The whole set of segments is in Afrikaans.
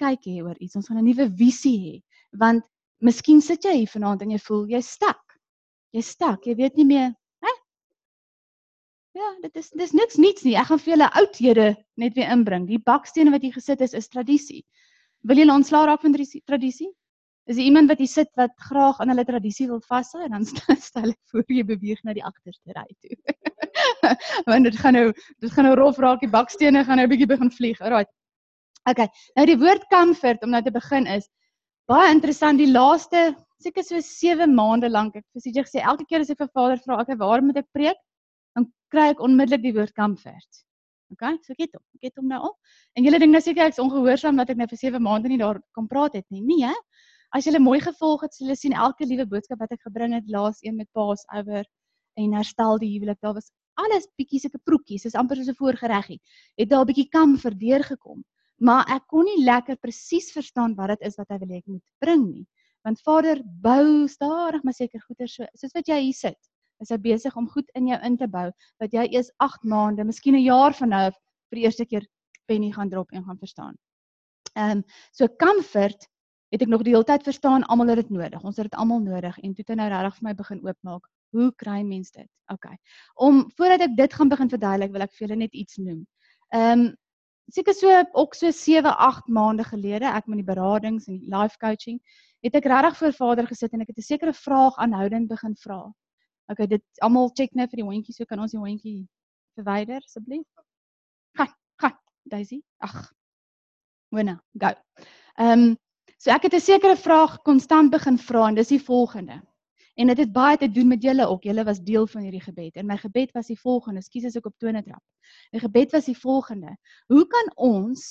kyk hê oor iets. Ons gaan 'n nuwe visie hê. Want miskien sit jy hier vanaand en jy voel jy's stak. Jy's stak. Jy weet nie meer, hè? Ja, dit is dis niks niets nie. Ek gaan vir julle oudhede net weer inbring. Die bakstene wat hier gesit is is tradisie. Wil julle ontslaa raak van tradisie? Is daar iemand wat hier sit wat graag aan hulle tradisie wil vashou en dan stel ek voor jy beweeg na die agterste ry toe. Want dit gaan nou dit gaan nou rof raak, die bakstene gaan nou 'n bietjie begin vlieg. Alraai. Okay. Nou die woord comfort om nou te begin is baie interessant. Die laaste seker so 7 maande lank ek jy gesê elke keer as ek vir Vader vra, okay, waar moet ek preek? Dan kry ek onmiddellik die woord comfort. Okay, so ek het hom. Ek het hom nou al. En julle dink nou seker ek's ongehoorsaam dat ek nou vir 7 maande nie daar kom praat het nie. Nee, hè? As jy mooi gevolg het, jy sien elke liewe boodskap wat ek gebring het laas een met Passover en herstel die huwelik. Daar was alles bietjie sulke proetjies, is amper soos 'n voorgereggie. Het daar 'n bietjie kam verdeur gekom. Maar ek kon nie lekker presies verstaan wat dit is wat hy wil hê ek moet bring nie. Want Vader bou stadig maar seker goeder so soos wat jy hier sit. Is hy besig om goed in jou in te bou wat jy eers 8 maande, miskien 'n jaar van nou vir die eerste keer penny gaan drop en gaan verstaan. Ehm um, so comfort het ek nog die hele tyd verstaan almal het dit nodig. Ons het dit almal nodig en toe het hy nou regtig vir my begin oopmaak. Hoe kry mens dit? OK. Om voordat ek dit gaan begin verduidelik, wil ek vir julle net iets noem. Ehm um, seker so ook so 7, 8 maande gelede, ek met die beradings en die life coaching, het ek regtig voor Vader gesit en ek het 'n sekere vraag aanhoudend begin vra. OK, dit almal check net vir die hondjie, so kan ons die hondjie verwyder asseblief. Gaan, gaan, Daisy. Ag. Wena, go. Ehm um, So ek het 'n sekere vraag konstant begin vra en dis die volgende. En dit het baie te doen met julle ook. Julle was deel van hierdie gebed. En my gebed was die volgende. Ekskuus as ek op tone trap. My gebed was die volgende. Hoe kan ons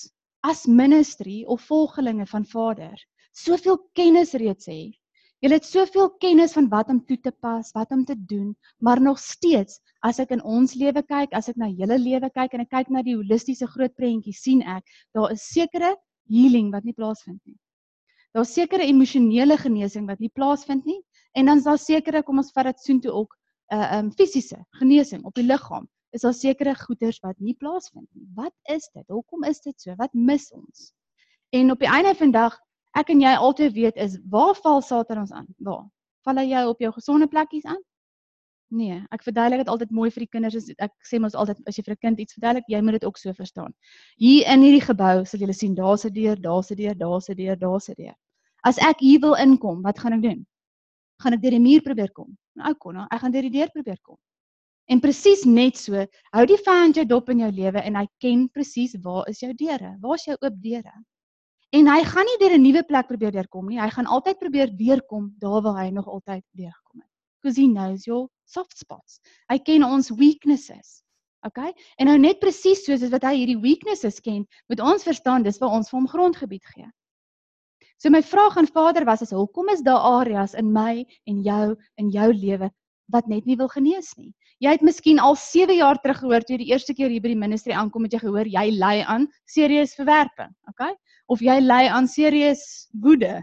as ministry of volgelinge van Vader soveel kennis reeds hê? Julle het soveel kennis van wat om toe te pas, wat om te doen, maar nog steeds as ek in ons lewe kyk, as ek na julle lewe kyk en ek kyk na die holistiese groot prentjie, sien ek daar is sekere healing wat nie plaasvind nie. Daar's sekere emosionele genesing wat nie plaasvind nie en dan is daar sekere kom ons vat dit soontoe ook 'n uh, um fisiese genesing op die liggaam. Is daar sekere goeders wat nie plaasvind nie. Wat is dit? Hoekom is dit so? Wat mis ons? En op die einde van dag, ek en jy altyd weet is waar val Satan ons aan? Waar? Val hy jou op jou gesonde plekkies aan? Nee, ek verduidelik dit altyd mooi vir die kinders. Ek sê mos altyd as jy vir 'n kind iets verduidelik, jy moet dit ook so verstaan. Hier in hierdie gebou sal julle sien daar's 'n deur, daar's 'n deur, daar's 'n deur, daar's 'n deur. As ek hier wil inkom, wat gaan ek doen? Gaan ek deur die muur probeer kom? Nou kom nou, ek gaan deur die deur probeer kom. En presies net so, hou die vyand jou dop in jou lewe en hy ken presies waar is jou deure? Waar's jou oop deure? En hy gaan nie deur 'n nuwe plek probeer deurkom nie. Hy gaan altyd probeer deurkom daar waar hy nog altyd deurgekom het. Because he knows your soft spots. Hy ken ons weaknesses. Okay? En nou net presies soos wat hy hierdie weaknesses ken, moet ons verstaan dis waar ons vir hom grondgebied gee. So my vraag aan Vader was is hoekom is daar areas in my en jou in jou lewe wat net nie wil genees nie. Jy het miskien al 7 jaar terug gehoor toe jy die eerste keer hier by die ministry aankom het jy gehoor jy ly aan serieus verwerping, okay? Of jy ly aan serieus woede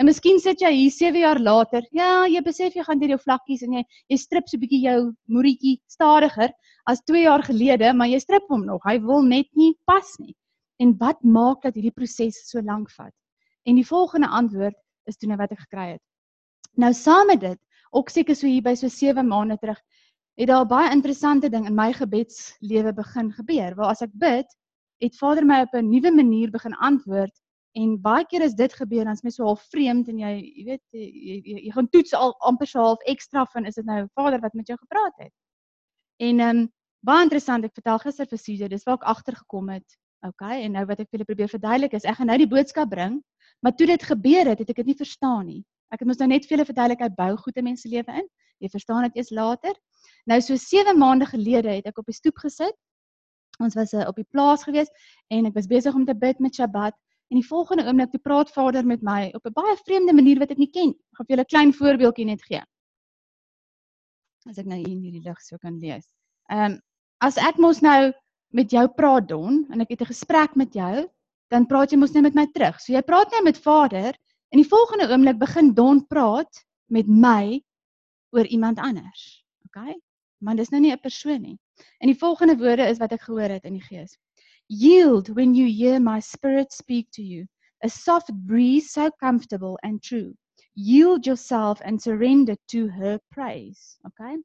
En miskien sit jy hier 7 jaar later. Ja, jy besef jy gaan deur jou vlakkies en jy jy strip so 'n bietjie jou moerietjie stadiger as 2 jaar gelede, maar jy strip hom nog. Hy wil net nie pas nie. En wat maak dat hierdie proses so lank vat? En die volgende antwoord is toe nou wat ek gekry het. Nou saam met dit, ook seker so hier by so 7 maande terug, het daar baie interessante ding in my gebedslewe begin gebeur. Waar as ek bid, het Vader my op 'n nuwe manier begin antwoord En baie keer as dit gebeur dan is my so half vreemd en jy jy weet jy, jy, jy gaan toets al amper so half ekstra van is dit nou Vader wat met jou gepraat het. En ehm um, baie interessant ek vertel gister vir Susie dis waar ek agtergekom het. Okay en nou wat ek vir julle probeer verduidelik is ek gaan nou die boodskap bring maar toe dit gebeur het het ek dit nie verstaan nie. Ek het mos nou net vir julle verduidelik hy bou goeie mense lewe in. Jy verstaan dit eers later. Nou so 7 maande gelede het ek op die stoep gesit. Ons was uh, op die plaas gewees en ek was besig om te bid met Shabbat En die volgende oomblik toe praat Vader met my op 'n baie vreemde manier wat ek nie ken. Ek gaan vir julle 'n klein voorbeeldjie net gee. As ek nou hier in hierdie lig so kan lees. Ehm um, as ek mos nou met jou praat Don en ek het 'n gesprek met jou, dan praat jy mos net met my terug. So jy praat net met Vader en die volgende oomblik begin Don praat met my oor iemand anders. OK? Maar dis nou nie 'n persoon nie. En die volgende woorde is wat ek gehoor het in die gees. Yield when you hear my spirit speak to you. a soft breeze so comfortable and true. Yield yourself and surrender to her praise. Okay?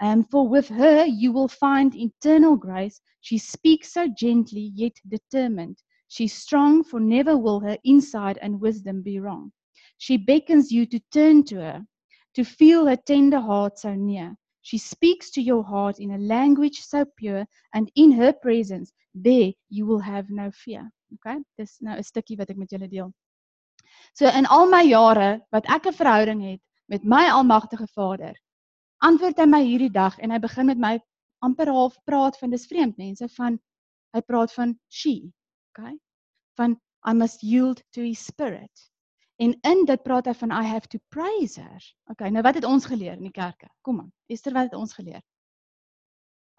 And for with her you will find eternal grace. She speaks so gently yet determined. She's strong, for never will her insight and wisdom be wrong. She beckons you to turn to her, to feel her tender heart so near. She speaks to your heart in a language so pure, and in her presence, there you will have no fear. Okay? Dis nou 'n stukkie wat ek met julle deel. So in al my jare wat ek 'n verhouding het met my almagtige Vader, antwoord hy my hierdie dag en hy begin met my amper half praat van dis vreemd mense van hy praat van she okay van i must yield to his spirit en in dit praat hy van i have to praise her okay nou wat het ons geleer in die kerke kom aan Esther wat het ons geleer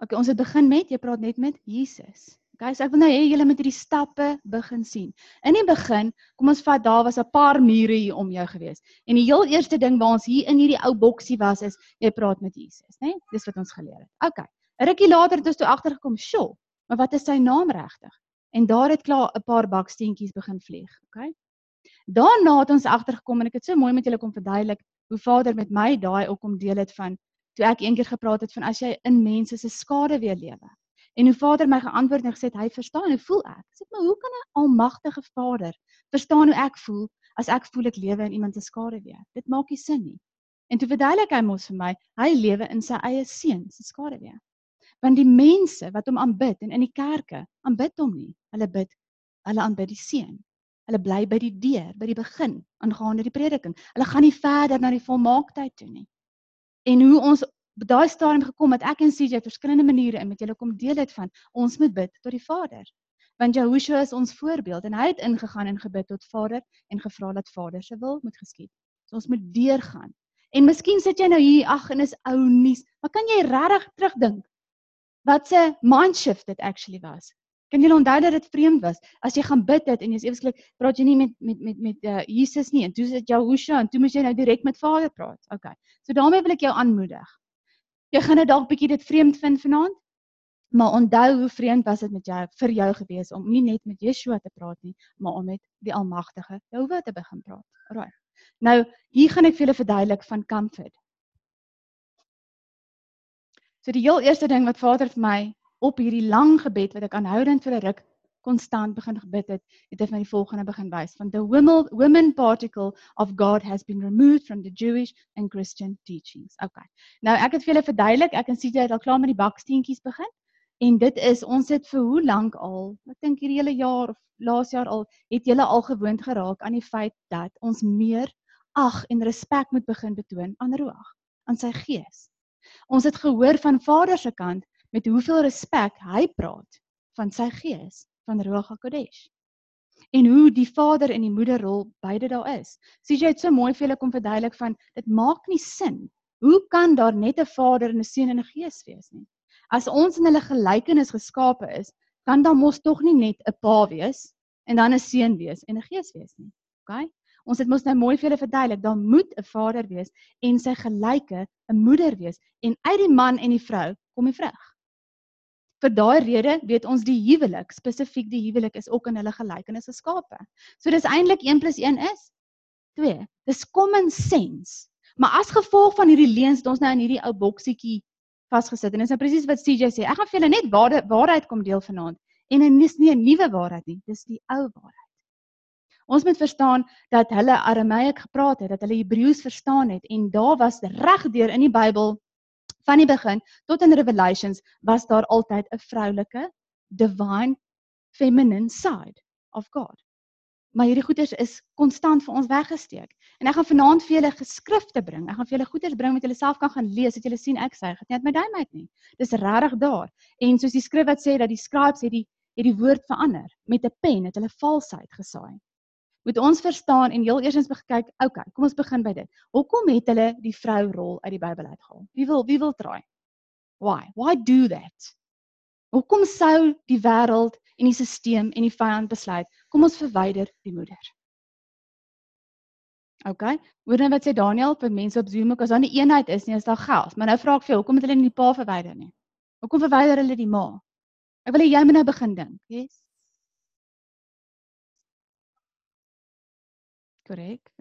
okay ons het begin met jy praat net met Jesus Guys, ek wil nou hê julle moet hierdie stappe begin sien. In die begin, kom ons vat daar was 'n paar mure hier om jou gewees. En die heel eerste ding waar ons hier in hierdie ou boksie was is jy praat met Jesus, né? Nee? Dis wat ons geleer het. OK. 'n Rukkie later het ons toe agtergekom, "Sjoe, maar wat is sy naam regtig?" En daar het klaar 'n paar baksteentjies begin vlieg, OK? Daarna het ons agtergekom en ek het so mooi met julle kom verduidelik hoe Vader met my daai ook om deel het van toe ek eendag gepraat het van as jy in mense se skade weer lewe. En hoe Vader my geantwoord en gesê hy verstaan hoe voel ek. Sê maar hoe kan 'n almagtige Vader verstaan hoe ek voel as ek voel ek lewe in iemand se skade weer? Dit maak nie sin nie. En toe verduidelik hy mos vir my, hy lewe in sy eie seun se skade weer. Want die mense wat hom aanbid en in die kerke aanbid hom nie. Hulle bid, hulle aanbid die seun. Hulle bly by die deur, by die begin, aangaande die prediking. Hulle gaan nie verder na die volmaaktheid toe nie. En hoe ons daai stadium gekom dat ek en CJ verskillende maniere in met julle kom deel het van ons moet bid tot die Vader. Want Jehoshua is ons voorbeeld en hy het ingegaan en gebid tot Vader en gevra dat Vader se wil moet geskied. So ons moet deurgaan. En miskien sit jy nou hier ag en is ou nuus, maar kan jy regtig terugdink wat se mind shift dit actually was? Kan jy onthou dat dit vreemd was as jy gaan bid het en jy's eweslik praat jy nie met met met met uh, Jesus nie en toe sit Jehoshua en toe moet jy nou direk met Vader praat. Okay. So daarmee wil ek jou aanmoedig. Jy gaan dit dalk bietjie dit vreemd vind vanaand. Maar onthou hoe vreemd was dit met jou vir jou gewees om nie net met Yeshua te praat nie, maar om met die Almagtige Jehovah te begin praat. Alraai. Nou, hier gaan ek vir julle verduidelik van comfort. So die heel eerste ding wat Vader vir my op hierdie lang gebed wat ek aanhoudend vir 'n ruk konstant begin gebid het, het hy van die volgende begin wys van the women women particle of God has been removed from the Jewish and Christian teachings. Okay. Nou ek het vir julle verduidelik, ek en Sita het al klaar met die baksteentjies begin en dit is ons het vir hoe lank al, ek dink hierdie hele jaar of laas jaar al, het julle al gewoond geraak aan die feit dat ons meer ag en respek moet begin betoon aan Ruach, aan sy gees. Ons het gehoor van Vader se kant met hoeveel respek hy praat van sy gees van Ruach HaKodesh. En hoe die vader en die moederrol beide daar is. Sien jy dit so mooi vir julle kom verduidelik van dit maak nie sin. Hoe kan daar net 'n vader en 'n seun en 'n gees wees nie? As ons in hulle gelykenis geskape is, kan daar mos tog nie net 'n pa wees en dan 'n seun wees en 'n gees wees nie. OK? Ons het mos nou mooi vir julle verduidelik, daar moet 'n vader wees en sy gelyke 'n moeder wees en uit die man en die vrou kom die vrug. Vir daai rede weet ons die huwelik, spesifiek die huwelik is ook in hulle gelykenis geskape. So dis eintlik 1 + 1 is 2. Dis common sense. Maar as gevolg van hierdie leuns het ons nou in hierdie ou boksietjie vasgesit en dis nou presies wat CJ sê. Ek gaan vir julle net waar waarheid kom deel vanaand. En dit is nie 'n nuwe waarheid nie, dis die ou waarheid. Ons moet verstaan dat hulle Arameik gepraat het, dat hulle Hebreëus verstaan het en daar was regdeur in die Bybel van die begin tot in Revelations was daar altyd 'n vroulike divine feminine side of God. Maar hierdie goeders is konstant vir ons weggesteek. En ek gaan vanaand vir julle geskrifte bring. Ek gaan vir julle goeders bring wat julle self kan gaan lees, dat julle sien ek sê dit net my duim uit nie. Dis regtig daar. En soos die skrif wat sê dat die scribes het die het die woord verander met 'n pen het hulle valsheid gesaai moet ons verstaan en heel eersins kyk, okay, kom ons begin by dit. Hoekom het hulle die vrou rol uit die Bybel uitgehaal? Wie wil wie wil try? Why? Why do that? Hoekom sou die wêreld en die stelsel en die vyand besluit kom ons verwyder die moeder? Okay. Hoor net wat sê Daniel vir mense op Zoom, as daar nie eenheid is nie, is daar geld. Maar nou vra ek vir jou, hoekom het hulle nie die pa verwyder nie? Hoekom verwyder hulle die ma? Ek wil hê jy moet nou begin dink. Yes. Korrek.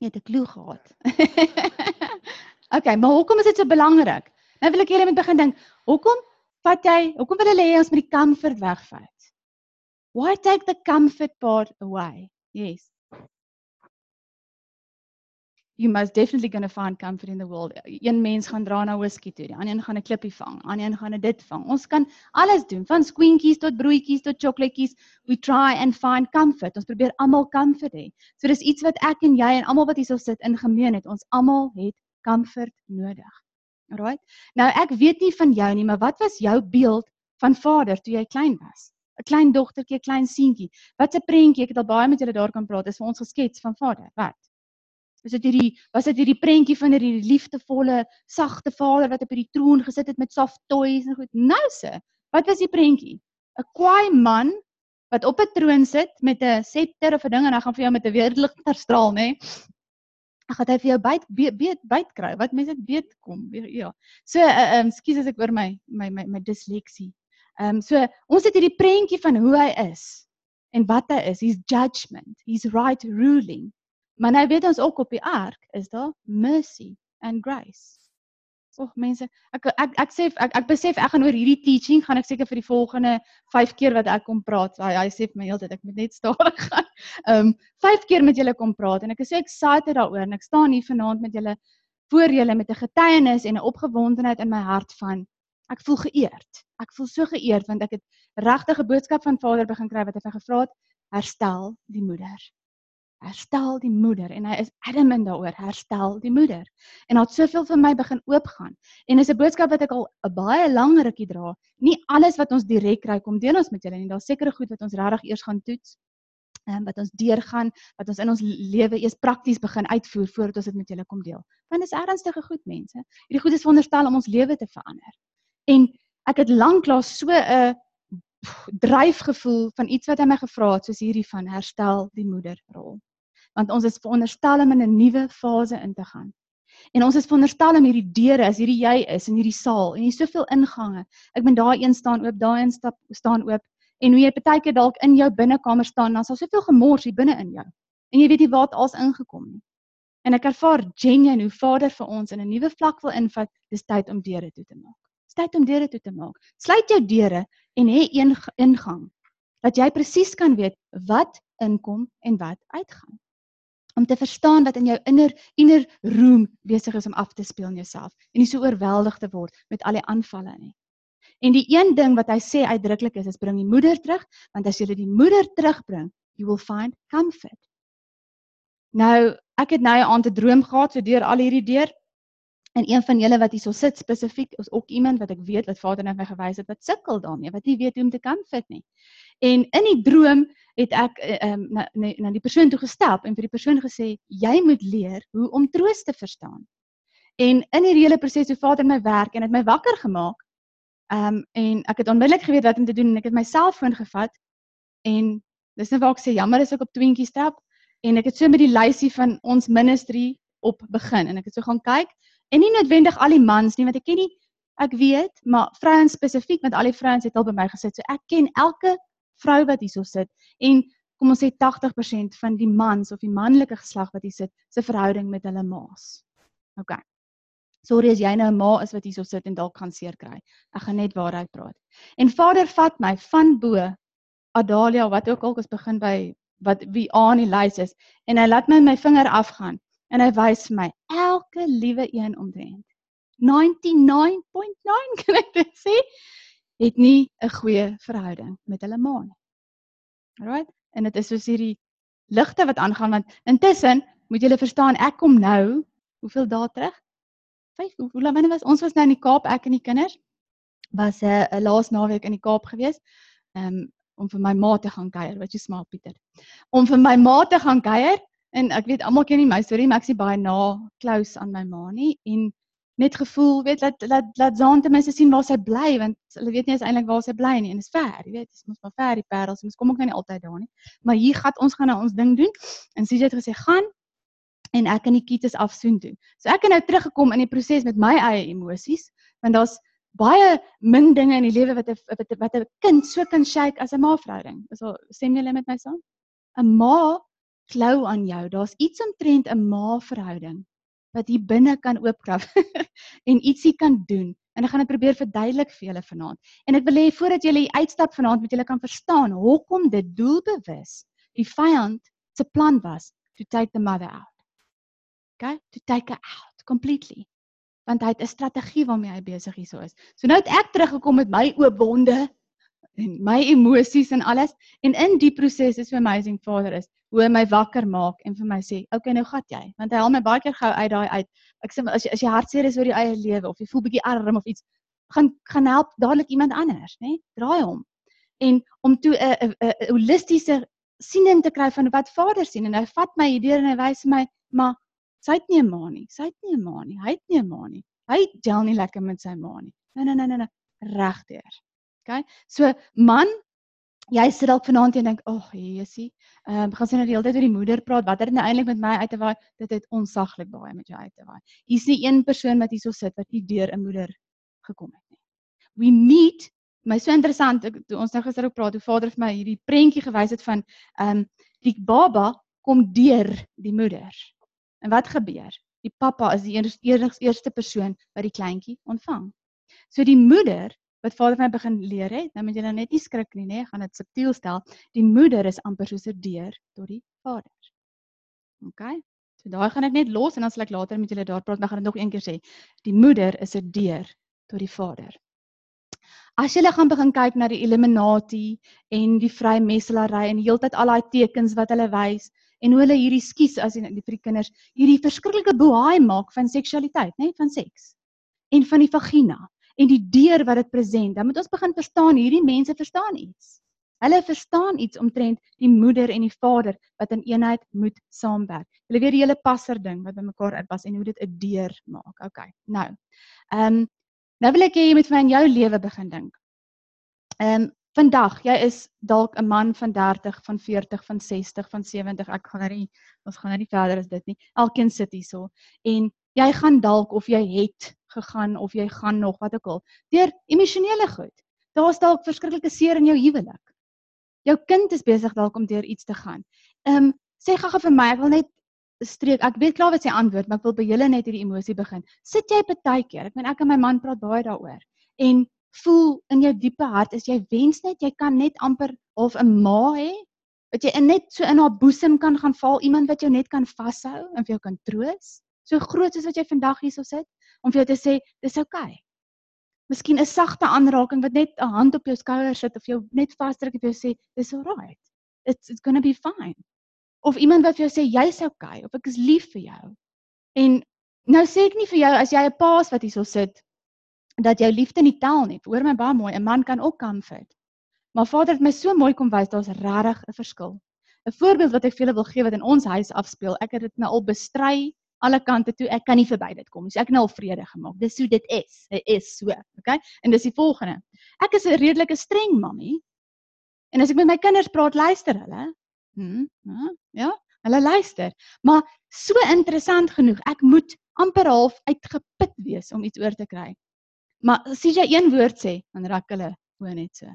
Jy het 'n klou gehad. okay, maar hoekom is dit so belangrik? Nou wil ek julle moet begin dink, hoekom vat jy, hoekom wil hulle hê ons moet die comfort wegvat? Why take the comfort part away? Yes. You most definitely going to find comfort in the world. Een mens gaan dra na whisky toe, die ander een gaan 'n klippie vang, ander een gaan dit vang. Ons kan alles doen, van squinkies tot broodjies tot chocolaatjies. We try and find comfort. Ons probeer almal comfort hê. So dis iets wat ek en jy en almal wat hierso sit in gemeen het. Ons almal het comfort nodig. Alright? Nou ek weet nie van jou nie, maar wat was jou beeld van vader toe jy klein was? 'n klein dogtertjie, 'n klein seentjie. Wat 'n prentjie, ek het al baie met julle daar kan praat, is vir ons geskets van Vader. Wat? Is dit hierdie was dit hierdie prentjie van hierdie liefdevolle, sagte Vader wat op hierdie troon gesit het met soft toys en goed. Nou se, wat was die prentjie? 'n Kwaai man wat op 'n troon sit met 'n scepter of 'n ding en hy gaan vir jou met 'n weerligter straal, nê? Ag, gaan hy vir jou byt byt byt kry. Wat mense dit weet kom. Ja. So, ehm, uh, um, skus as ek oor my my my my disleksie Ehm um, so ons het hierdie prentjie van hoe hy is en wat hy is. He's judgment. He's right ruling. Maar nou weet ons ook op die ark is daar mercy and grace. Och mense, ek ek ek sê ek ek besef ek gaan oor hierdie teaching gaan ek seker vir die volgende 5 keer wat ek kom praat. Hy hy sê vir my heeltyd ek moet net stadig gaan. Ehm um, 5 keer met julle kom praat en ek is so excited daaroor en ek staan hier vanaand met julle voor julle met 'n getuienis en 'n opgewondenheid in my hart van ek voel geëerd. Ek voel so geëerd want ek het regtig 'n boodskap van Vader begin kry wat hy vir gevra het, herstel die moeder. Herstel die moeder en hy is adamant daaroor, herstel die moeder. En daar het soveel vir my begin oopgaan. En dis 'n boodskap wat ek al 'n baie lang rukkie dra. Nie alles wat ons direk kry kom deel ons met julle nie. Daar's sekere goed wat ons regtig eers gaan toets. Ehm um, wat ons deurgaan, wat ons in ons lewe eers prakties begin uitvoer voordat ons dit met julle kom deel. Want dis ernstige goed mense. Hierdie goed is veronderstel om ons lewe te verander. En ek het lanklaas so 'n dryfgevoel van iets wat hy my gevra het soos hierdie van herstel die moederrol. Want ons is veronderstel om in 'n nuwe fase in te gaan. En ons is veronderstel om hierdie deure as hierdie jy is in hierdie saal en hier soveel ingange. Ek moet daai een staan oop, daai een stap staan oop en hoe jy partykeer dalk in jou binnekamer staan, dan is daar soveel gemors hier binne in jou. En jy weet nie waar dit als ingekom nie. En ek ervaar genuen hoe Vader vir ons in 'n nuwe vlak wil invat, dis tyd om deure toe te maak tyd om deure toe te maak. Sluit jou deure en hê een ingang dat jy presies kan weet wat inkom en wat uitgaan. Om te verstaan wat in jou inner inner room besig is om af te speel in jouself en nie so oorweldig te word met al die aanvalle nie. En die een ding wat hy sê uitdruklik is, is bring die moeder terug, want as jy die moeder terugbring, you will find comfort. Nou, ek het nou 'n aand 'n droom gehad so deur al hierdie deur En een van julle wat hierso sit spesifiek is ook iemand wat ek weet wat Vader net my gewys het wat sukkel daarmee, wat nie weet hoe om te kan fit nie. En in die droom het ek eh, ehm um, na, na na die persoon toe gestap en vir die persoon gesê jy moet leer hoe om troos te verstaan. En in hierdie hele proses hoe Vader my werk en het my wakker gemaak. Ehm um, en ek het onmiddellik geweet wat om te doen en ek het my selfoon gevat en dis net waar ek sê jammer as ek op twintjie stap en ek het so met die lysie van ons ministry op begin en ek het so gaan kyk En nie noodwendig al die mans nie, want ek ken nie ek weet, maar vrouens spesifiek met al die vrouens het al by my gesit. So ek ken elke vrou wat hierso sit en kom ons sê 80% van die mans of die manlike geslag wat hier sit, se verhouding met hulle ma's. OK. Sorry as jy nou 'n ma is wat hierso sit en dalk gaan seer kry. Ek gaan net waarheid praat. En Vader vat my van bo Adalia wat ook al ons begin by wat wie aan die lys is en hy laat my my vinger afgaan en hy wys vir my elke liewe een omtrent 99.9 kan ek dit sê het nie 'n goeie verhouding met hulle ma nie. Alright? En dit is soos hierdie ligte wat aangaan want intussen moet julle verstaan ek kom nou hoeveel dae terug? 5 hoe lank was ons was nou in die Kaap ek en die kinders was 'n uh, laas naweek in die Kaap gewees. Um om vir my ma te gaan kuier, wat jy smaak Pieter. Om vir my ma te gaan kuier En ek weet almal ken nie my storie, maar ek sien baie na close aan my ma nie en net gevoel, weet dat dat dat Zaan ten minste sien waar sy bly want hulle weet nie eens eintlik waar sy bly nie en is ver, jy weet, dit moet maar ver die parels, ons kom ook nou nie altyd daar nie. Maar hier gaan ons gaan nou ons ding doen en sy het gesê gaan en ek en die kites afsoen toe. So ek het nou teruggekom in die proses met my eie emosies want daar's baie min dinge in die lewe wat 'n wat 'n wat 'n kind so kan shake as 'n ma verhouding. Is al stem julle met my saam? 'n Ma klou aan jou. Daar's iets omtrent 'n ma-verhouding wat hier binne kan oopkrap en ietsie kan doen. En ek gaan dit probeer verduidelik vir julle vanaand. En ek wil hê voordat julle uitstap vanaand moet julle kan verstaan hoekom dit doelbewus die vyand se plan was to take the mother out. Okay? To take her out completely. Want hy het 'n strategie waarmee hy besig hierso is. So nou het ek teruggekom met my oop wonde en my emosies en alles en in die proses is amazing Vader is hoe hy my wakker maak en vir my sê, "Oké, okay, nou gat jy." Want hy haal my baie keer gou uit daai uit. Ek sê as jy as jy hartseer is oor jou eie lewe of jy voel bietjie arm of iets, gaan gaan help dadelik iemand anders, né? Nee? Draai hom. En om toe 'n 'n holistiese siening te kry van wat Vader sien en hy vat my hierdeur en hy wys my, "Maar sy het nie 'n ma nie. Sy het nie 'n ma nie. Hy het nie 'n ma nie. Hy gel nie lekker met sy ma nie." Nee, nee, nee, nee, regdeur. Okay? So man, jy sit dalk vanaand en dink, "Ag, oh, Jesusie, ehm um, gaan sy nou die hele tyd oor die moeder praat. Wat het dit nou eintlik met my uit te waai? Dit het onsaglik baie met jou uit te waai. Hier's nie een persoon wat hierso sit wat nie deur 'n moeder gekom het nie. We need My so interessant, toe ons nou gister ook praat, hoe Vader vir my hierdie prentjie gewys het van ehm um, die baba kom deur die moeder. En wat gebeur? Die pappa is die eerste eerste persoon wat die kleintjie ontvang. So die moeder wat vader my begin leer het, nou moet nou net nie skrik nie, nê, gaan dit subtiel stel. Die moeder is amper soos 'n deur tot die vader. OK? So daai gaan ek net los en dan sal ek later met julle daar praat, maar gaan dit nog een keer sê. Die moeder is 'n deur tot die vader. As jy gaan begin kyk na die Illuminati en die vrymesselary en heeltyd al daai tekens wat hulle wys en hoe hulle hierdie skies as die, die vir die kinders hierdie verskriklike boei maak van seksualiteit, nê, van seks en van die vagina en die deur wat dit present, dan moet ons begin verstaan hierdie mense verstaan iets. Hulle verstaan iets omtrent die moeder en die vader wat in eenheid moet saamwerk. Hulle weet die hele passer ding wat by mekaar uitpas en hoe dit 'n deur maak. OK. Nou. Ehm um, nou wil ek hê jy moet vir my in jou lewe begin dink. Ehm um, vandag, jy is dalk 'n man van 30, van 40, van 60, van 70. Ek gaan nou nie ons gaan nou nie verder as dit nie. Elkeen sit hierso en jy gaan dalk of jy het gegaan of jy gaan nog wat ook al deur emosionele goed. Daar's dalk verskriklike seer in jou huwelik. Jou kind is besig dalk om deur iets te gaan. Ehm um, sê gaga vir my, ek wil net streek. Ek weet klaar wat sy antwoord, maar ek wil by julle net hierdie emosie begin. Sit jy baie keer, ek meen ek en my man praat baie daaroor en voel in jou diepe hart is jy wens net jy kan net amper of 'n ma hê wat jy net so in haar boesem kan gaan val, iemand wat jou net kan vashou en vir jou kan troos. So groot soos wat jy vandag hierso sit om vir jou te sê dis oukei. Okay. Miskien 'n sagte aanraking wat net 'n hand op jou skouer sit of jou net vasdruk en jou sê dis alright. It's it's going to be fine. Of iemand wat vir jou sê jy's oukei okay, of ek is lief vir jou. En nou sê ek nie vir jou as jy 'n paas wat hierso sit dat jou liefde nie tel nie. Hoor my baie mooi, 'n man kan ook comfort. Maar Vader het my so mooi kom wys daar's regtig 'n verskil. 'n Voorbeeld wat ek vir julle wil gee wat in ons huis afspeel. Ek het dit nou al bestry alle kante toe. Ek kan nie verby dit kom nie. So ek het nou al vrede gemaak. Dis hoe dit is. Dit is so, okay? En dis die volgende. Ek is 'n redelike streng mammie. En as ek met my kinders praat, luister hulle. Hm, ja, hulle luister. Maar so interessant genoeg, ek moet amper half uitgeput wees om iets oor te kry. Maar as jy een woord sê, dan raak hulle hoe net so.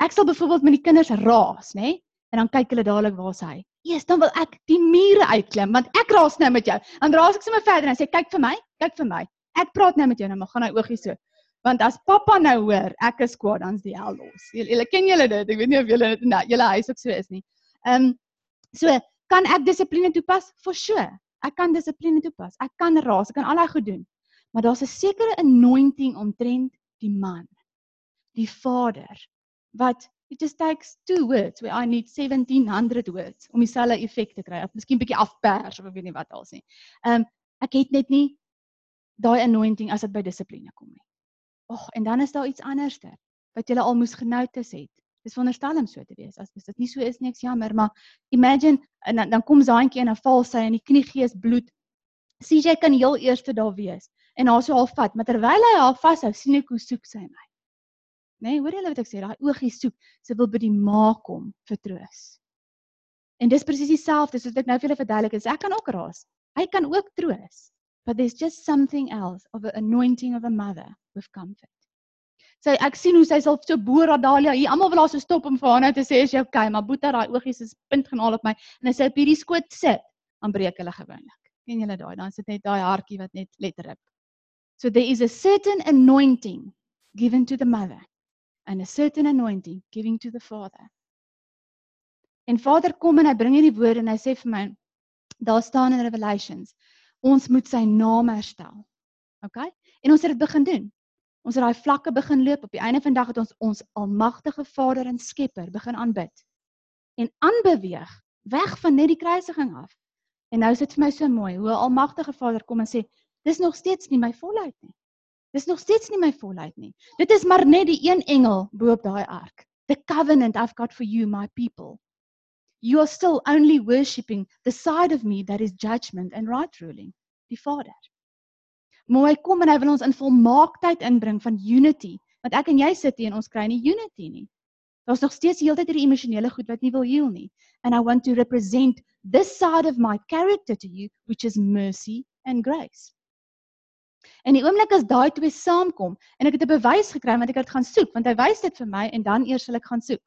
Ek sal byvoorbeeld met die kinders raas, nê? Nee? En dan kyk hulle dadelik waar is hy? Eers dan wil ek die mure uitklim want ek raas nou met jou. Dan raas ek sommer verder en sê kyk vir my, kyk vir my. Ek praat nou met jou nou, maar gaan hy oogies so. Want as pappa nou hoor ek is kwaad dan's die hel los. Julle ken julle dit. Ek weet nie of julle dit nou julle huis ook so is nie. Ehm um, so kan ek dissipline toepas? For sure. Ek kan dissipline toepas. Ek kan raas, ek kan al daai goed doen. Maar daar's 'n sekere anointing omtrent die man. Die vader wat it just takes two words where I need 1700 words om dieselfde effek te kry. Of miskien bietjie afpers of ek weet nie wat als nie. Um, ek het net nie daai anointing as dit by dissipline kom nie. Ag, en dan is daar iets anderster wat jy al moes genotes het. Dis wonderstel om so te wees. As dit nie so is nie, ek's jammer, maar imagine en dan, dan kom Zaantjie en dan val sy in die kniegees bloed. CJ kan heel eerste daar wees en haar so half vat, maar terwyl hy haar vashou, sien ek hoe soek sy my. Nê, nee, hoor jy wat ek sê? Daai oogie soek, sy wil by die ma kom vir troos. En dis presies dieselfde soos ek nou vir julle verduidelik het. Ek kan ook raas. Hy kan ook troos. But there's just something else of an anointing of a mother with comfort. Sy ek sien hoe sy self so bo Radalia hier almal wil haar so stop om vir haar nou te sê as jy okay, maar Boeta daai oogies is punt genaal op my en as sy op hierdie skoot sit, dan breek hulle gewoonlik. Ken julle daai? Dan sit net daai hartjie wat net letterlik. So there is a certain anointing given to the mother and a certain anointing giving to the father. En Vader kom en hy bring hierdie woorde en hy sê vir my daar staan in Revelations ons moet sy naam herstel. OK? En ons het dit begin doen. Ons het daai vlakke begin loop op die einde van die dag het ons ons almagtige Vader en Skepper begin aanbid. En aanbeweeg weg van net die kruisiging af. En nou is dit vir my so mooi hoe 'n almagtige Vader kom en sê dis nog steeds nie my volheid nie. Dis nog steeds nie my volheid nie. Dit is maar net die een engel bo op daai ark. The covenant I've got for you my people. You are still only worshipping the side of me that is judgment and right ruling, die Vader. Maar hy kom en hy wil ons in volmaaktheid inbring van unity, want ek en jy sit hier en ons kry nie unity nie. Daar's nog steeds heeltyd hierdie emosionele goed wat nie wil heal nie. And I want to represent this side of my character to you, which is mercy and grace. En die oomblik as daai twee saamkom en ek het 'n bewys gekry want ek het gaan soek want hy wys dit vir my en dan eers sal ek gaan soek.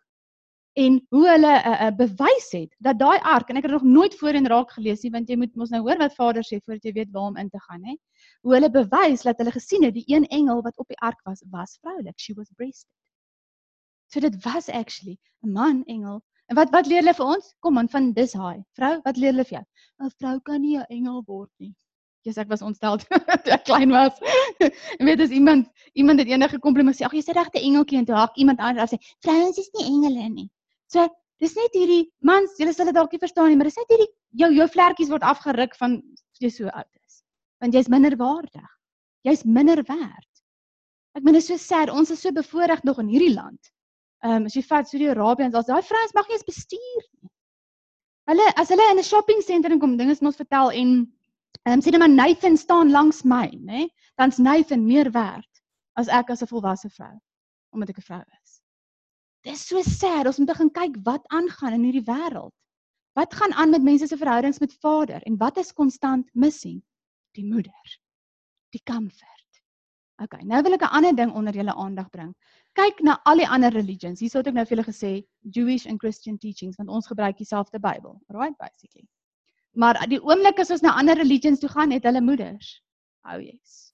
En hoe hulle 'n uh, uh, bewys het dat daai ark en ek het nog nooit voorheen raak gelees nie want jy moet mos nou hoor wat Vader sê voordat jy weet waar om in te gaan hè. Hoe hulle bewys dat hulle gesien het die een engel wat op die ark was was vroulik. She was breasted. So dit was actually 'n man engel. En wat wat leer hulle vir ons? Kom aan van dis haai. Vrou, wat leer hulle vir jou? 'n Vrou kan nie 'n engel word nie. Jesus ek was ontstel toe ek klein was. Jy weet as iemand iemand het enige kompliment sê, ag jy's 'n regte engeltjie en toe hak iemand anders sê, vrouens is nie engele nie. So dis net hierdie mans, julle sal dit dalk nie verstaan nie, maar dis net hierdie jou jou vlekkies word afgeruk van jy so oud is. Want jy's minder waardig. Jy's minder werd. Ek meen dit is so sad, ons is so bevoordeel nog in hierdie land. Ehm um, as jy vat Saudi-Arabië en daar's daai vrouens mag nie eens bestuur nie. Hulle as hulle in 'n shopping sentrum kom, dinge is ons vertel en Ehm um, sê net maar Nathan staan langs my, nê? Dan's Nathan meer werd as ek as 'n volwasse vrou omdat ek 'n vrou is. Dis so sad. Ons moet begin kyk wat aangaan in hierdie wêreld. Wat gaan aan met mense se verhoudings met Vader en wat is konstant missing? Die moeder. Die comfort. Okay, nou wil ek 'n ander ding onder julle aandag bring. Kyk na al die ander religions. Hierso het ek nou vir julle gesê Jewish and Christian teachings want ons gebruik dieselfde Bybel, right basically. Maar die oomblik as ons na ander religions toe gaan, het hulle moeders. Oh yes.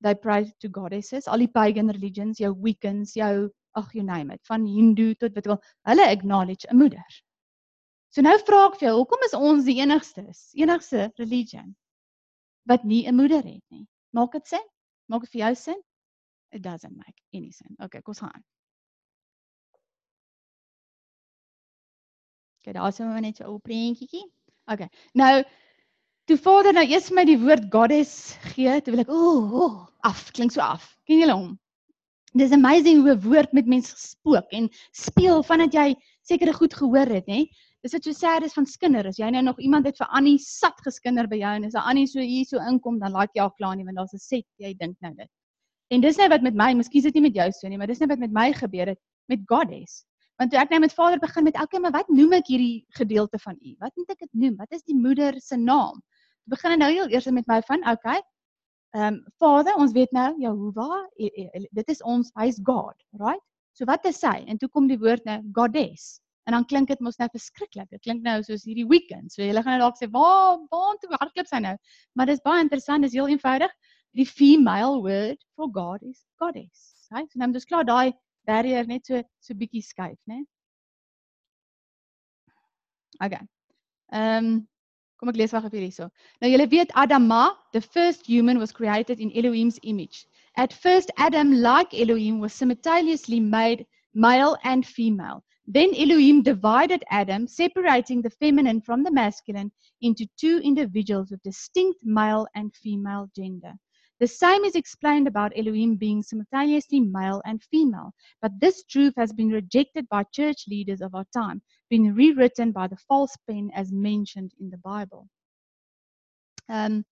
They pray to goddesses, al die pagan religions, jou Wiccans, jou ag you name it, van Hindu tot wat ook al, hulle acknowledge 'n moeder. So nou vra ek vir jou, hoekom is ons die enigstes, enigste religion wat nie 'n moeder het nie? Maak dit sin? Maak dit vir jou sin? It doesn't make any sense. Okay, kom ons gaan. Okay, daar is sommer net so 'n prentjie. Okay. Nou toe Vader nou eers my die woord goddess gee, toe wil ek o, oh, oh, af, klink so af. Ken julle hom? Dis amazing hoe 'n woord met mense gespook en speel vandat jy sekere goed gehoor het, hè? Dis dit so sad is van skinder. As jy nou nog iemand het vir Annie sat geskinder by jou en as Annie so hier so inkom, dan laat jy al klaar nie want daar's 'n set jy dink nou dit. En dis net wat met my, miskien is dit nie met jou so nie, maar dis net wat met my gebeur het met goddess. Want toe ek nou met Vader begin met okay, maar wat noem ek hierdie gedeelte van U? Wat moet ek dit noem? Wat is die moeder se naam? Toe begin hy nou heel eers met my van okay. Ehm um, Vader, ons weet nou Jehovah, dit is ons, hy's God, right? So wat is hy? En toe kom die woord nou goddess. En dan klink dit mos nou verskriklik. Dit klink nou soos hierdie weekend. So jy lê gaan nou dalk sê, "Waar, waar toe hardloop sy nou?" Maar dis baie interessant, dis heel eenvoudig. Die female word for God is goddess. Right? So nou dis klaar daai barrier net so so bietjie skuif, né? Okay. Ehm um, kom ek lees wag op. Nou julle weet Adama, the first human was created in Elohim's image. At first Adam like Elohim was simultaneously made male and female. Then Elohim divided Adam, separating the feminine from the masculine into two individuals with distinct male and female gender. The same is explained about Elohim being simultaneously male and female, but this truth has been rejected by church leaders of our time, being rewritten by the false pen as mentioned in the Bible. Um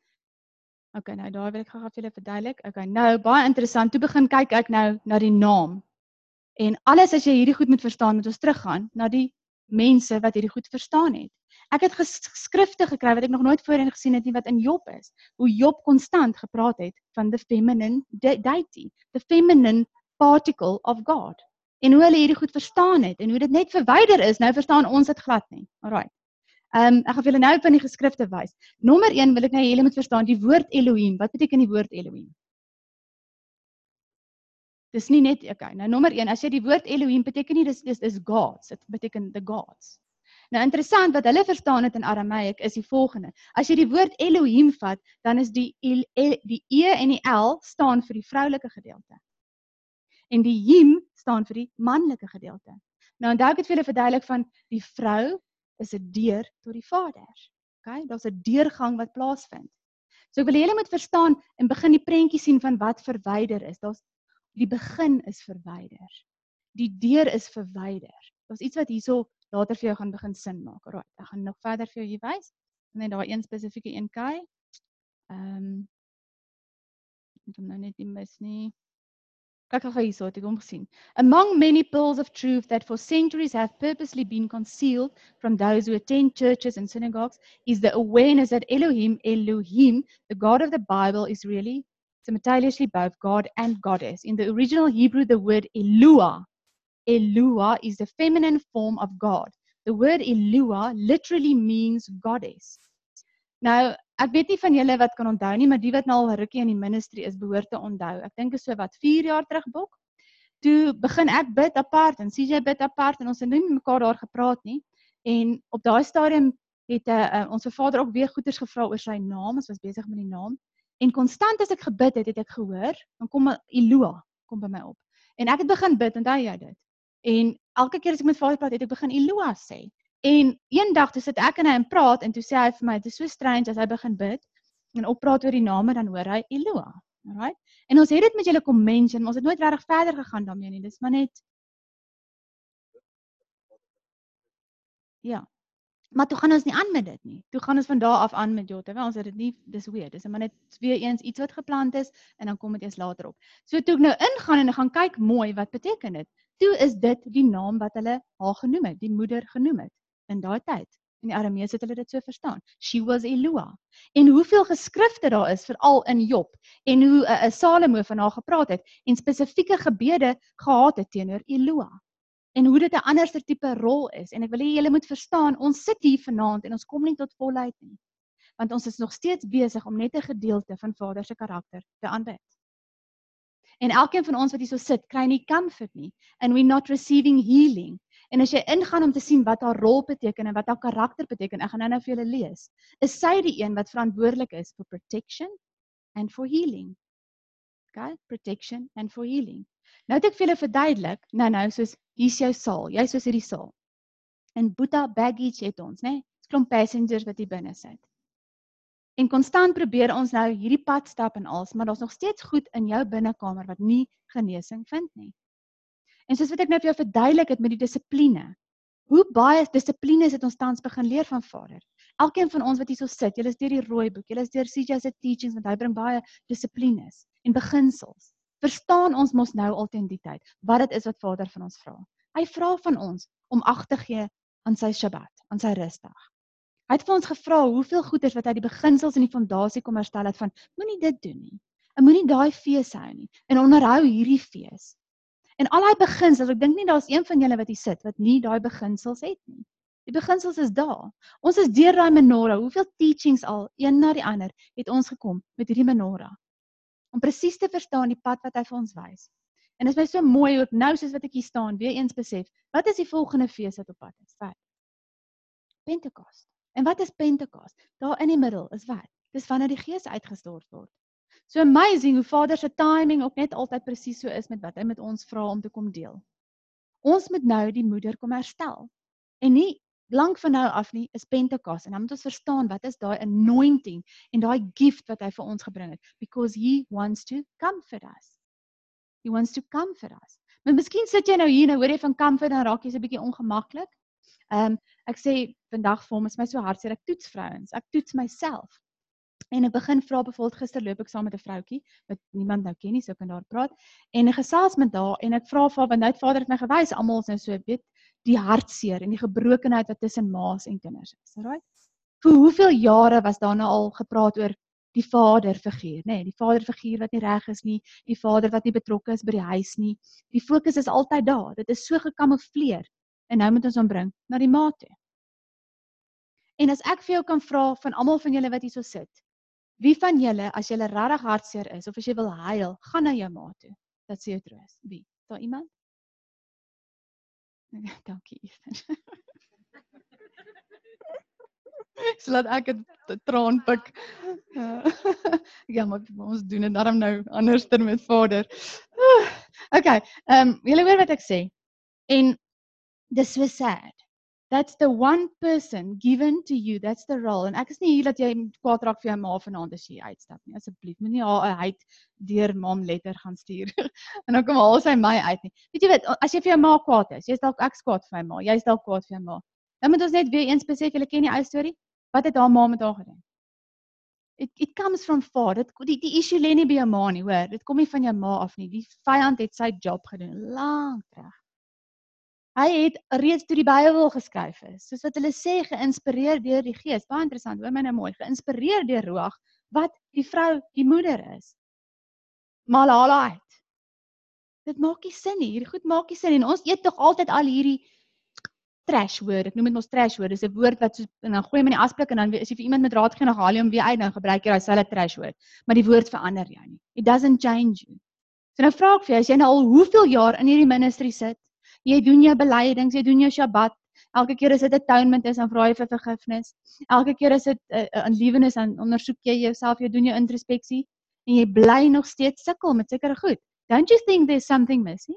Okay, nou daar wil ek gou-gou vir julle verduidelik. Okay, nou baie interessant. Toe begin kyk ek nou na die naam. En alles as jy hierdie goed moet verstaan, moet ons teruggaan na die mense wat hierdie goed verstaan het. Ek het geskrifte gekry wat ek nog nooit voorheen gesien het nie wat in Job is. Hoe Job konstant gepraat het van the feminine deity, the feminine particle of God. En hoe hulle hierdie goed verstaan het en hoe dit net verwyder is, nou verstaan ons dit glad nie. Alraai. Ehm um, ek gaan vir julle nou op in die geskrifte wys. Nommer 1 wil ek nou hê julle moet verstaan die woord Elohim. Wat beteken die woord Elohim? Dis nie net okay. Nou nommer 1, as jy die woord Elohim beteken nie dis dis is gods. Dit beteken the gods. Nou interessant wat hulle verstaan het in Arameik is die volgende. As jy die woord Elohim vat, dan is die el, el, die E en die L staan vir die vroulike gedeelte. En die Him staan vir die manlike gedeelte. Nou onthou ek het vir julle verduidelik van die vrou is 'n deur tot die Vader. OK, daar's 'n deurgang wat plaasvind. So ek wil hê julle moet verstaan en begin die prentjie sien van wat verwyder is. Daar's die begin is verwyder. Die deur is verwyder. Daar's iets wat hierso later vir jou gaan begin sin maak. Alraai, ek gaan nog verder vir jou hier wys. Net daar een spesifieke een. Ehm nou net nie mis nie. Kyk gou hierso, ek gesien. Among many pearls of truth that for centuries have purposely been concealed from those who attend churches and synagogues is the awareness that Elohim, Elohim, the God of the Bible is really simultaneously both God and goddess. In the original Hebrew the word Eloah Elua is the feminine form of God. The word Elua literally means goddess. Nou, ek weet nie van julle wat kan onthou nie, maar die wat nou al rukkie in die ministry is, behoort te onthou. Ek dink is so wat 4 jaar terug bok. Toe begin ek bid apart en CJ bid apart en ons het nie met mekaar daar gepraat nie. En op daai stadium het uh, uh, ons Vader ook weer goeders gevra oor sy naam. Ons was besig met die naam. En konstant as ek gebid het, het ek gehoor, dan kom Elua kom by my op. En ek het begin bid, onthou jy dit? En elke keer as ek met Vader praat, het ek begin Eloah sê. En eendag toe sit ek en hy en praat en toe sê hy vir my, dit is so strange as hy begin bid en oppraat oor die name dan hoor hy Eloah. Alright? En ons het dit met julle kom mention, ons het nooit regtig verder gegaan daarmee nie. Dis maar net Ja. Maar toe gaan ons nie aan met dit nie. Toe gaan ons van daar af aan met Jotte. Ons het dit nie dis weer. Dis maar net weer eens iets wat geplant is en dan kom dit eers later op. So toe ek nou ingaan en ek gaan kyk mooi wat beteken dit toe is dit die naam wat hulle haar genoem het, die moeder genoem het in daai tyd. In die Aramees het hulle dit so verstaan. She was Elua. En hoeveel geskrifte daar is veral in Job en hoe 'n uh, uh, Salomo van haar gepraat het en spesifieke gebede gehad het teenoor Elua. En hoe dit 'n anderste tipe rol is en ek wil hê julle moet verstaan, ons sit hier vanaand en ons kom nie tot volheid nie. Want ons is nog steeds besig om net 'n gedeelte van Vader se karakter te aanbid. En elkeen van ons wat hier so sit, kry nie comfort nie and we not receiving healing. En as jy ingaan om te sien wat haar rol beteken en wat haar karakter beteken, ek gaan nou-nou vir julle lees. Is sy die een wat verantwoordelik is vir protection and for healing? Okay, protection and for healing. Nou het ek vir julle verduidelik, nou-nou soos hier's jou saal, jy's soos hierdie saal. En Boeta baggage het ons, né? Nee? Klomp passengers wat hier binne sit. En konstant probeer ons nou hierdie pad stap en als, maar daar's nog steeds goed in jou binnekamer wat nie genesing vind nie. En soos wat ek nou vir jou verduidelik het met die dissipline. Hoe baie dissipline het ons tans begin leer van Vader? Elkeen van ons wat hierso sit, julle is deur die rooi boek, julle is deur CJ se teachings want hy bring baie dissiplines en beginsels. Verstaan ons mos nou altentiteit wat dit is wat Vader van ons vra. Hy vra van ons om ag te gee aan sy Sabbat, aan sy rusdag. Hy het vir ons gevra hoeveel goeders wat hy die beginsels en die fondasie kom herstel het van moenie dit doen nie. En moenie daai fees hou nie. En onderhou hierdie fees. En al daai beginsels, ek dink nie daar's een van julle wat hier sit wat nie daai beginsels het nie. Die beginsels is daar. Ons is deur daai menorah. Hoeveel teachings al een na die ander het ons gekom met hierdie menorah. Om presies te verstaan die pad wat hy vir ons wys. En dit is my so mooi ook nou soos wat ek hier staan, weer eens besef, wat is die volgende fees wat op pad is? Wat? Pentekoste. En wat is Pentekos? Daar in die middel is wat? Dis wanneer die Gees uitgestort word. So amazing hoe Vader se timing ook net altyd presies so is met wat hy met ons vra om te kom deel. Ons moet nou die moeder kom herstel. En nie lank van nou af nie is Pentekos en dan moet ons verstaan wat is daai anointing en daai gift wat hy vir ons gebring het because he wants to comfort us. He wants to comfort us. Maar miskien sit jy nou hier en hoor jy van comfort en raak jy so 'n bietjie ongemaklik. Ehm um, ek sê vandag vir hom is my so hartseer ek toets vrouens. Ek toets myself. En ek begin vra bevoeld gister loop ek saam met 'n vroutjie wat niemand nou ken nie, so kan daar praat. En ek gesels met haar en ek vra vir haar want nou het vader het my gewys almal is nou so weet die hartseer en die gebrokenheid wat tussen ma's en kinders is. Right? Vir hoeveel jare was daar nou al gepraat oor die vaderfiguur, nê, nee, die vaderfiguur wat nie reg is nie, die vader wat nie betrokke is by die huis nie. Die fokus is altyd daar. Dit is so gekamoufleer. En nou moet ons hom bring na die ma toe. En as ek vir jou kan vra van almal van julle wat hier so sit, wie van julle as jy regtig hartseer is of as jy wil huil, gaan na jou ma toe. Dat sê jou troos. Wie? Daar iemand? Dankie, Ethan. Slaat ek 'n traan pik. ja, maar ons doen dit daarom nou anderster met Vader. okay, ehm um, julle hoor wat ek sê. En dis so sad. That's the one person given to you. That's the role. En ek is nie hier dat jy kwaad raak vir jou ma vanaand as jy uitstap nie. Asseblief, moenie haar 'n heid deur mam letter gaan stuur. en dan kom haal sy my uit nie. Weet jy wat, as jy vir jou ma kwaad is, jy's dalk ek kwaad vir my ma, jy's dalk kwaad vir jou ma. Dan moet ons net weer eens besef, julle ken die ou storie. Wat het haar ma met haar gedoen? It it comes from far. Dit die die issue lê nie by jou ma nie, hoor. Dit kom nie van jou ma af nie. Die vyand het sy job gedoen lank terug. Hy het reeds toe die Bybel geskryf is, soos wat hulle sê, geïnspireer deur die Gees. Baie interessant, hoor my nou mooi, geïnspireer deur Ruach wat die vrou, die moeder is. Malala uit. Dit maak nie sin nie. Hierdie goed maak nie sin en ons eet tog altyd al hierdie trash woord. Ek noem dit mos trash woord. Dis 'n woord wat so en dan gooi jy hom in die asblik en dan as jy vir iemand met raad gee, dan haal jy hom weer uit en dan gebruik jy daai selfe trash woord. Maar die woord verander jou nie. It doesn't change you. So nou vra ek vir jou, as jy nou al hoeveel jaar in hierdie ministry sit, jy doen jou belydenings, jy doen jou Shabbat, elke keer as dit atonement is, dan vra jy vir vergifnis. Elke keer as dit 'n uh, uh, lewenis aan ondersoek jy jouself, jy doen jou introspeksie en jy bly nog steeds sukkel met sekere goed. Don't you think there's something missing?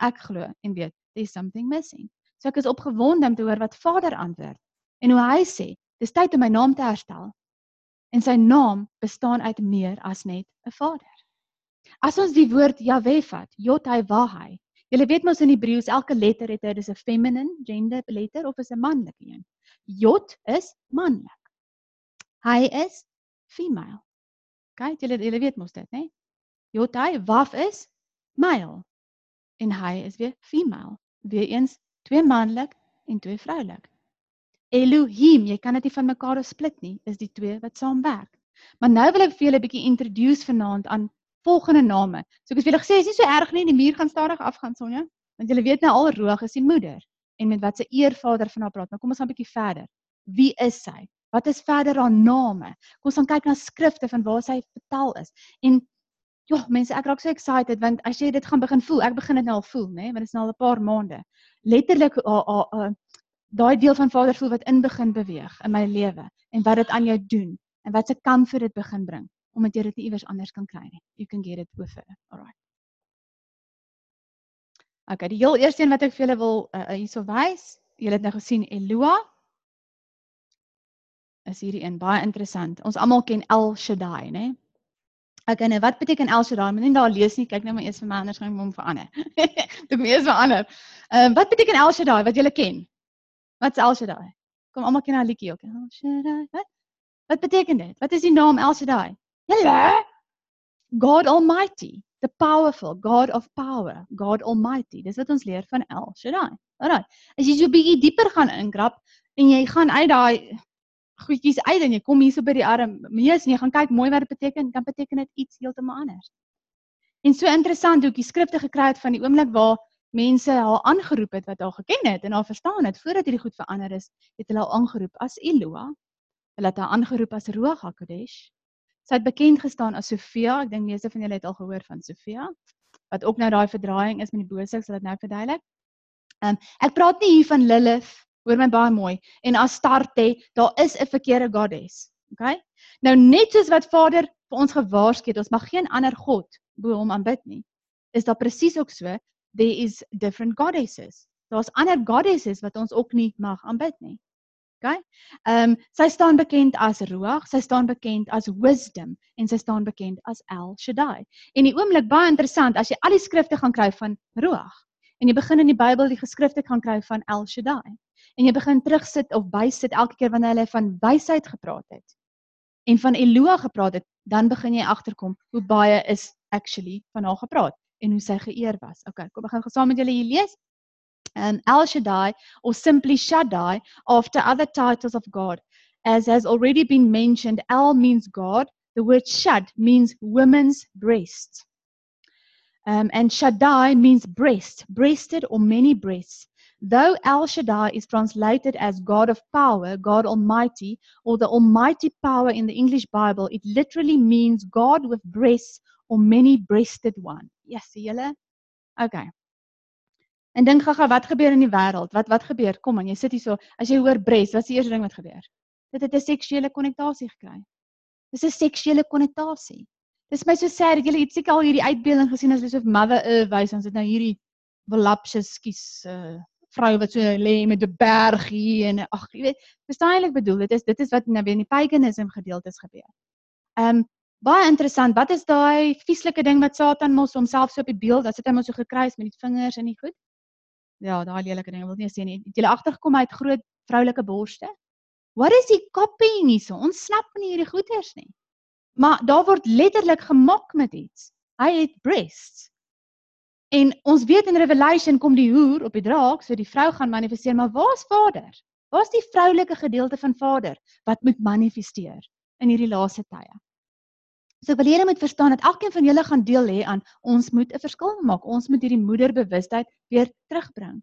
Ek glo en weet, there's something missing. So ek is opgewonde om te hoor wat Vader antwoord en hoe hy sê, dis tyd om my naam te herstel. En sy naam bestaan uit meer as net 'n Vader. As ons die woord Jahwe vat, Jod hy Wahai. Julle weet mos in Hebreëus elke letter het hy dis 'n feminine gender letter of is 'n manlike een. Jod is manlik. Hy is female. Kyk, julle julle weet mos dit, né? Jod hy Waf is male en hy is weer female. Weereens twee manlik en twee vroulik. Elohim, jy kan dit nie van mekaar split nie, is die twee wat saamwerk. Maar nou wil ek vir julle 'n bietjie introduce vanaand aan volgende name. So ek het vir julle gesê, is nie so erg nie, die muur gaan stadig afgaan, Sonja, want julle weet nou al Roog is die moeder en met wat se eer Vader van haar praat. Nou kom ons gaan 'n bietjie verder. Wie is sy? Wat is verder haar name? Kom ons gaan kyk na skrifte van waar sy vertel is. En Ja, mense, ek raak so excited want as jy dit gaan begin voel, ek begin dit nou al voel, nê, want dit is nou al 'n paar maande letterlik uh, uh, uh, daai deel van Vader voel wat in begin beweeg in my lewe en wat dit aan jou doen en wat se kan vir dit begin bring omdat jy dit nie iewers anders kan kry nie. You can get it with it. Alright. Okay, die heel eerste een wat ek vir julle wil uh, hierso wys, julle het nou gesien Eloa. Is hierdie een baie interessant. Ons almal ken El Shaddai, né? Okay, nou wat beteken El Shaddai? Moenie daar lees nie. Kyk nou maar eers vir my anders gaan ek hom verander. Dit moet eers verander. Ehm uh, wat beteken El Shaddai wat julle ken? Wat's El Shaddai? Kom almal ken daai liedjie ook. El Shaddai. Wat? Wat beteken dit? Wat is die naam El Shaddai? Julle? God Almighty, the powerful, God of power, God Almighty. Dis wat ons leer van El Shaddai. Alraai. As jy so 'n bietjie dieper gaan inkrap en jy gaan uit daai goedjies uit en jy kom hierso by die arm mees en jy gaan kyk mooi wat dit beteken, dan beteken dit iets heeltemal anders. En so interessant hoe ek die skrifte gekry het van die oomblik waar mense haar aangeroep het wat haar geken het en haar verstaan het voordat hierdie goed verander is, het hulle haar aangeroep as Eloa. Hulle het haar aangeroep as Ruach HaKodesh. Sy het bekend gestaan as Sofia. Ek dink meeste van julle het al gehoor van Sofia wat ook nou daai verdraaiing is met die bose, ek sal dit nou verduidelik. Ehm um, ek praat nie hier van Lilith Hoor my baie mooi. En Astarte, daar is 'n verkeerde goddess. Okay? Nou net soos wat Vader vir ons gewaarsku het, ons mag geen ander god bo hom aanbid nie. Is daar presies ook so? There is different goddesses. Daar's ander goddesses wat ons ook nie mag aanbid nie. Okay? Ehm um, sy staan bekend as Ruach, sy staan bekend as Wisdom en sy staan bekend as El Shaddai. En die oomblik baie interessant as jy al die skrifte gaan kry van Ruach en jy begin in die Bybel die geskrifte gaan kry van El Shaddai en jy begin terugsit of bysit elke keer wanneer hulle van wysheid gepraat het en van Eloa gepraat het, dan begin jy agterkom hoe baie is actually van haar gepraat en hoe sy geëer was. Okay, kom ek gaan gesaam met julle hier lees. Um El Shaddai or simply Shaddai after other titles of God as has already been mentioned El means God the word shad means women's breast. Um, and Shaddai means breast, breasted or many breasts. Though El Shaddai is translated as God of power, God Almighty, or the Almighty power in the English Bible, it literally means God with breasts or many breasted one. Yes, julle? Okay. En dink gaga wat gebeur in die wêreld? Wat wat gebeur? Kom aan, jy sit hier so. As jy hoor bres, wat is die eerste ding wat gebeur? Dit het 'n seksuele konnotasie gekry. Dis 'n seksuele konnotasie. Dis my so sad dat julle het seker al hierdie uitbeelding gesien as asof Mother Earth wys ons het nou hierdie voluptuous skies uh vrou wat so lê met 'n bergie en ag jy weet, verstaan eintlik bedoel dit is dit is wat nou in die paganism gedeeltes gebeur. Um baie interessant, wat is daai vieslike ding wat Satan mos homself so op die beeld, dat sit hy mos so gekruis met die vingers en die goed? Ja, daai lelike ding, ek wil nie sê nie. Het jy agtergekom hy het groot vroulike borste? What is he copying hierso? Ons snap nie hierdie goeters nie. Maar daar word letterlik gemok met iets. Hy het breasts. En ons weet in Revelation kom die hoer op die draak, so die vrou gaan manifesteer, maar waar's Vader? Waar's die vroulike gedeelte van Vader wat moet manifesteer in hierdie laaste tye? So wil julle moet verstaan dat elkeen van julle gaan deel hê aan ons moet 'n verskil maak. Ons moet hierdie moederbewustheid weer terugbring.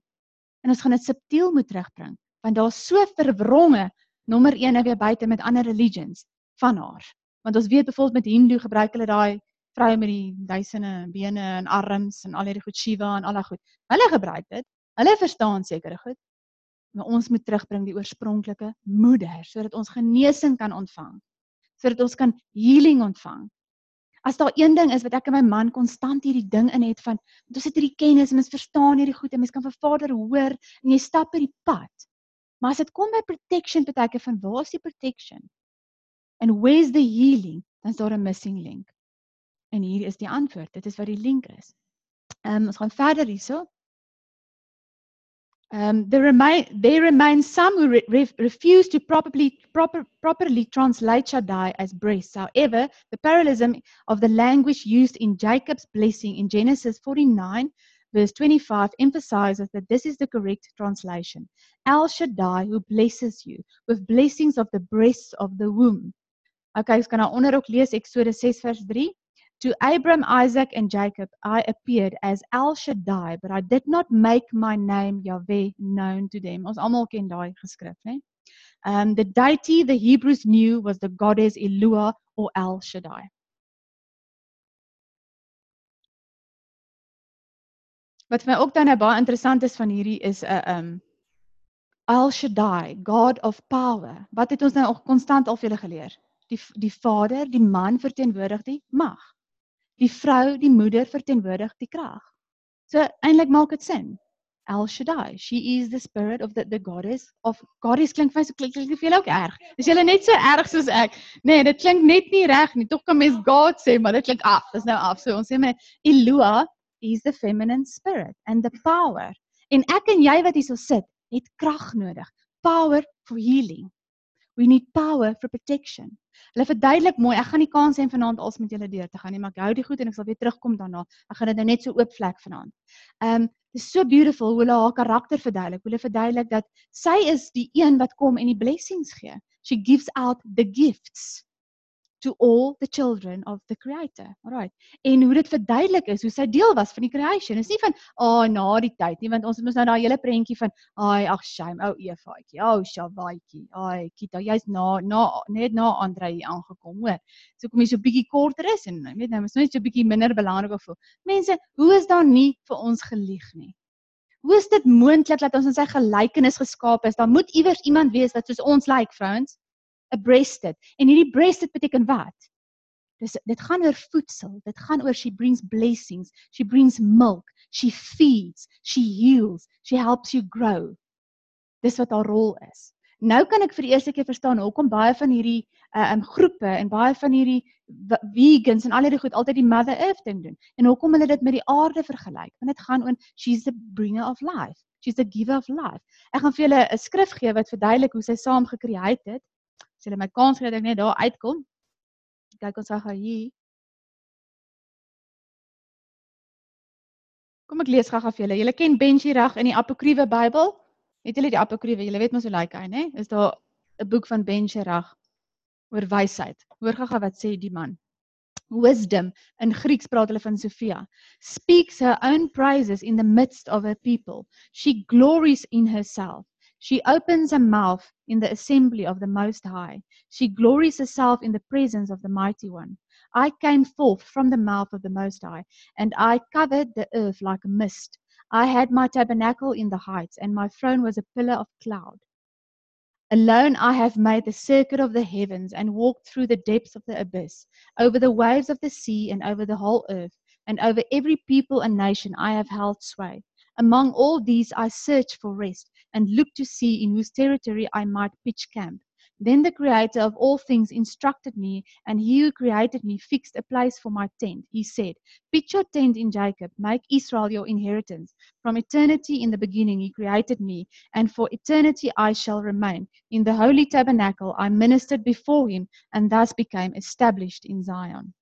En ons gaan dit subtiel moet terugbring want daar's so verwronge nommer 1 nou weer buite met ander religions van haar. Want ons weet byvoorbeeld met Hindu gebruik hulle daai vroue met die duisende bene en arms en al hierdie goed Shiva en al daai goed. Hulle gebruik dit. Hulle verstaan sekere goed. Maar ons moet terugbring die oorspronklike moeder sodat ons genesing kan ontvang sodat ons kan healing ontvang. As daar een ding is wat ek en my man konstant hierdie ding in het van ons het hierdie kennis en ons verstaan hierdie goed en mens kan vir Vader hoor en jy stap hierdie pad. Maar as dit kom by protection beteken van waar is die protection? And where's the healing? Dan is daar 'n missing link. En hier is die antwoord. Dit is wat die link is. Ehm um, ons gaan verder hierso. Um, there remain some who re- re- refuse to properly proper, properly translate Shaddai as breasts. However, the parallelism of the language used in Jacob's blessing in Genesis 49 verse 25 emphasizes that this is the correct translation. El Shaddai who blesses you with blessings of the breasts of the womb. Okay, ons kan nou onder ook lees Eksodus 6 vers 3. To Abram, Isaac, and Jacob I appeared as El Shaddai, but I did not make my name Yahweh known to them. Ons almal ken daai geskrif, né? Um the deity the Hebrews knew was the goddess Elua or El Shaddai. Wat vir my ook dan nou baie interessant is van hierdie is 'n uh, um El Shaddai, God of power. Wat het ons nou al konstant al vir julle geleer? Die die Vader, die man verteenwoordig die mag die vrou, die moeder verteenwoordig die krag. So eintlik maak dit sin. El Shaddai, she is the spirit of the the goddess of goddess klink vir my so klink klink vir julle ook erg. Is julle net so erg soos ek? Nee, dit klink net nie reg nie. Tog kan mens God sê, maar dit klink af. Dis nou af. So ons sê my Elua is the feminine spirit and the power. En ek en jy wat hierso sit, het krag nodig. Power for healing. We need power for protection. Hulle verduidelik mooi. Ek gaan nie kans hê vanaand als met julle deur te gaan nie, maar ek hou die goed en ek sal weer terugkom daarna. Ek gaan dit nou net so oop vlek vanaand. Um dis so beautiful hoe hulle haar karakter verduidelik. Hulle verduidelik dat sy is die een wat kom en die blessings gee. She gives out the gifts to all the children of the creator. Alright. En hoe dit verduidelik is hoe sy deel was van die creation. Is nie van ah oh, na die tyd nie want ons het mos nou daai hele prentjie van ai ag shame ou Evaatjie. Ou Shavaatjie. Ai Kita, jy's na na net na Andre hier aangekom, hoor. So kom jy so bietjie korter is en weet nou, is net so bietjie minder belangrik of voel. Mense, hoe is daar nie vir ons gelieg nie? Hoe is dit moontlik dat ons in sy gelykenis geskaap is? Daar moet iewers iemand wees wat soos ons lyk, like, vrouens. 'n breasted. En hierdie breasted beteken wat? Dis dit gaan oor voedsel. Dit gaan oor she brings blessings. She brings milk. She feeds. She heals. She helps you grow. Dis wat haar rol is. Nou kan ek vir die eerste keer verstaan hoekom baie van hierdie uh um groepe en baie van hierdie vegans en al hierdie goed altyd die mother earth ding doen. En hoekom hulle dit met die aarde vergelyk? Want dit gaan oor she's the bringer of life. She's the giver of life. Ek gaan vir julle 'n skrif gee wat verduidelik hoe sy saam gekreë het as julle my kans gee dat ek net daar uitkom. Kyk ons gaan hier. Kom ek lees gou-gou vir julle. Julle ken Benji reg in die Apokryfe Bybel? Het julle die Apokryfe? Julle weet mos hoe lyk hy, né? Is daar 'n boek van Benji reg? oor wysheid. Hoor gaga wat sê die man. Wisdom in Grieks praat hulle van Sofia. Speaks her own praises in the midst of her people. She glories in herself. She opens her mouth in the assembly of the Most High. She glories herself in the presence of the Mighty One. I came forth from the mouth of the Most High, and I covered the earth like a mist. I had my tabernacle in the heights, and my throne was a pillar of cloud. Alone I have made the circuit of the heavens and walked through the depths of the abyss, over the waves of the sea and over the whole earth, and over every people and nation I have held sway. Among all these I searched for rest and looked to see in whose territory I might pitch camp. Then the Creator of all things instructed me, and he who created me fixed a place for my tent. He said, Pitch your tent in Jacob, make Israel your inheritance. From eternity in the beginning, he created me, and for eternity I shall remain. In the holy tabernacle, I ministered before him, and thus became established in Zion.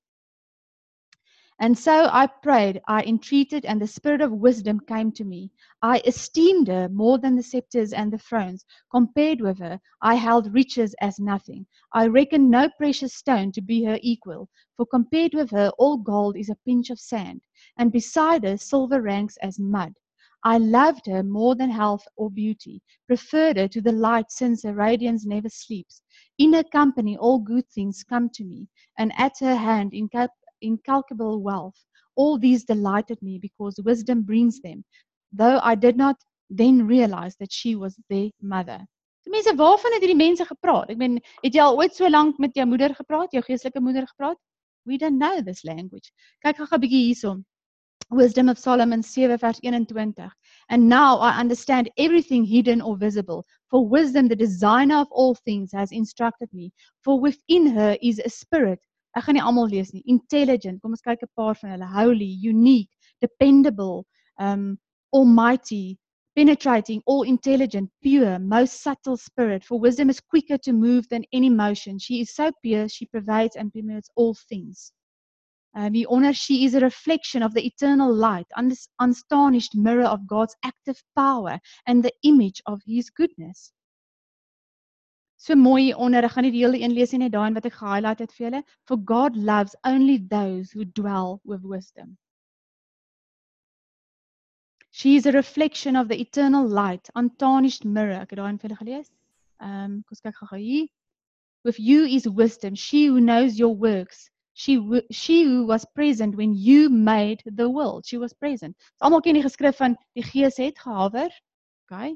And so I prayed, I entreated, and the spirit of wisdom came to me. I esteemed her more than the scepters and the thrones. Compared with her, I held riches as nothing. I reckoned no precious stone to be her equal, for compared with her, all gold is a pinch of sand, and beside her, silver ranks as mud. I loved her more than health or beauty, preferred her to the light since her radiance never sleeps. In her company, all good things come to me, and at her hand, incap- incalculable wealth. All these delighted me because wisdom brings them, though I did not then realize that she was their mother. Die mense waarvan het hierdie mense gepraat? Ek meen, het jy al ooit so lank met jou moeder gepraat, jou geestelike moeder gepraat? We don't know this language. Kyk gou 'n bietjie hierson. Wisdom of Solomon 7 vers 21. And now I understand everything hidden or visible. For wisdom, the designer of all things, has instructed me. For within her is a spirit ek gaan nie almal lees nie. Intelligent, kom ons kyk 'n paar van hulle. Holy, unique, dependable, um almighty, penetrating, all intelligent, pure, most subtle spirit. For wisdom is quicker to move than any motion. She is so pure, she pervades and permeates all things. Um, he honors, she is a reflection of the eternal light, un- unstarnished mirror of God's active power and the image of his goodness. So mooi onder, ek gaan nie die hele een lees nie, net daai wat ek gehighlight het vir julle. For God loves only those who dwell with wisdom. She is a reflection of the eternal light, untarnished mirror. Ek het daai vir julle gelees. Ehm, um, kom ons kyk gou-gou hier. With you is wisdom, she who knows your works. She she who was present when you made the world. She was present. Almal ken die geskrif van die Gees het gehawer. Okay?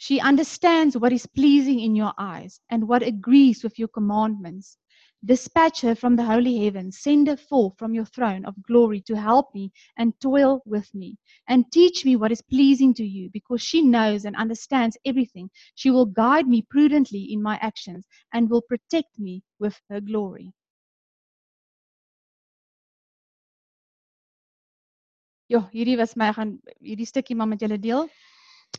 She understands what is pleasing in your eyes and what agrees with your commandments. Dispatch her from the holy heavens, send her forth from your throne of glory to help me and toil with me, and teach me what is pleasing to you, because she knows and understands everything. She will guide me prudently in my actions and will protect me with her glory. Ja, hierdie was my gaan hierdie stukkie maar met julle deel.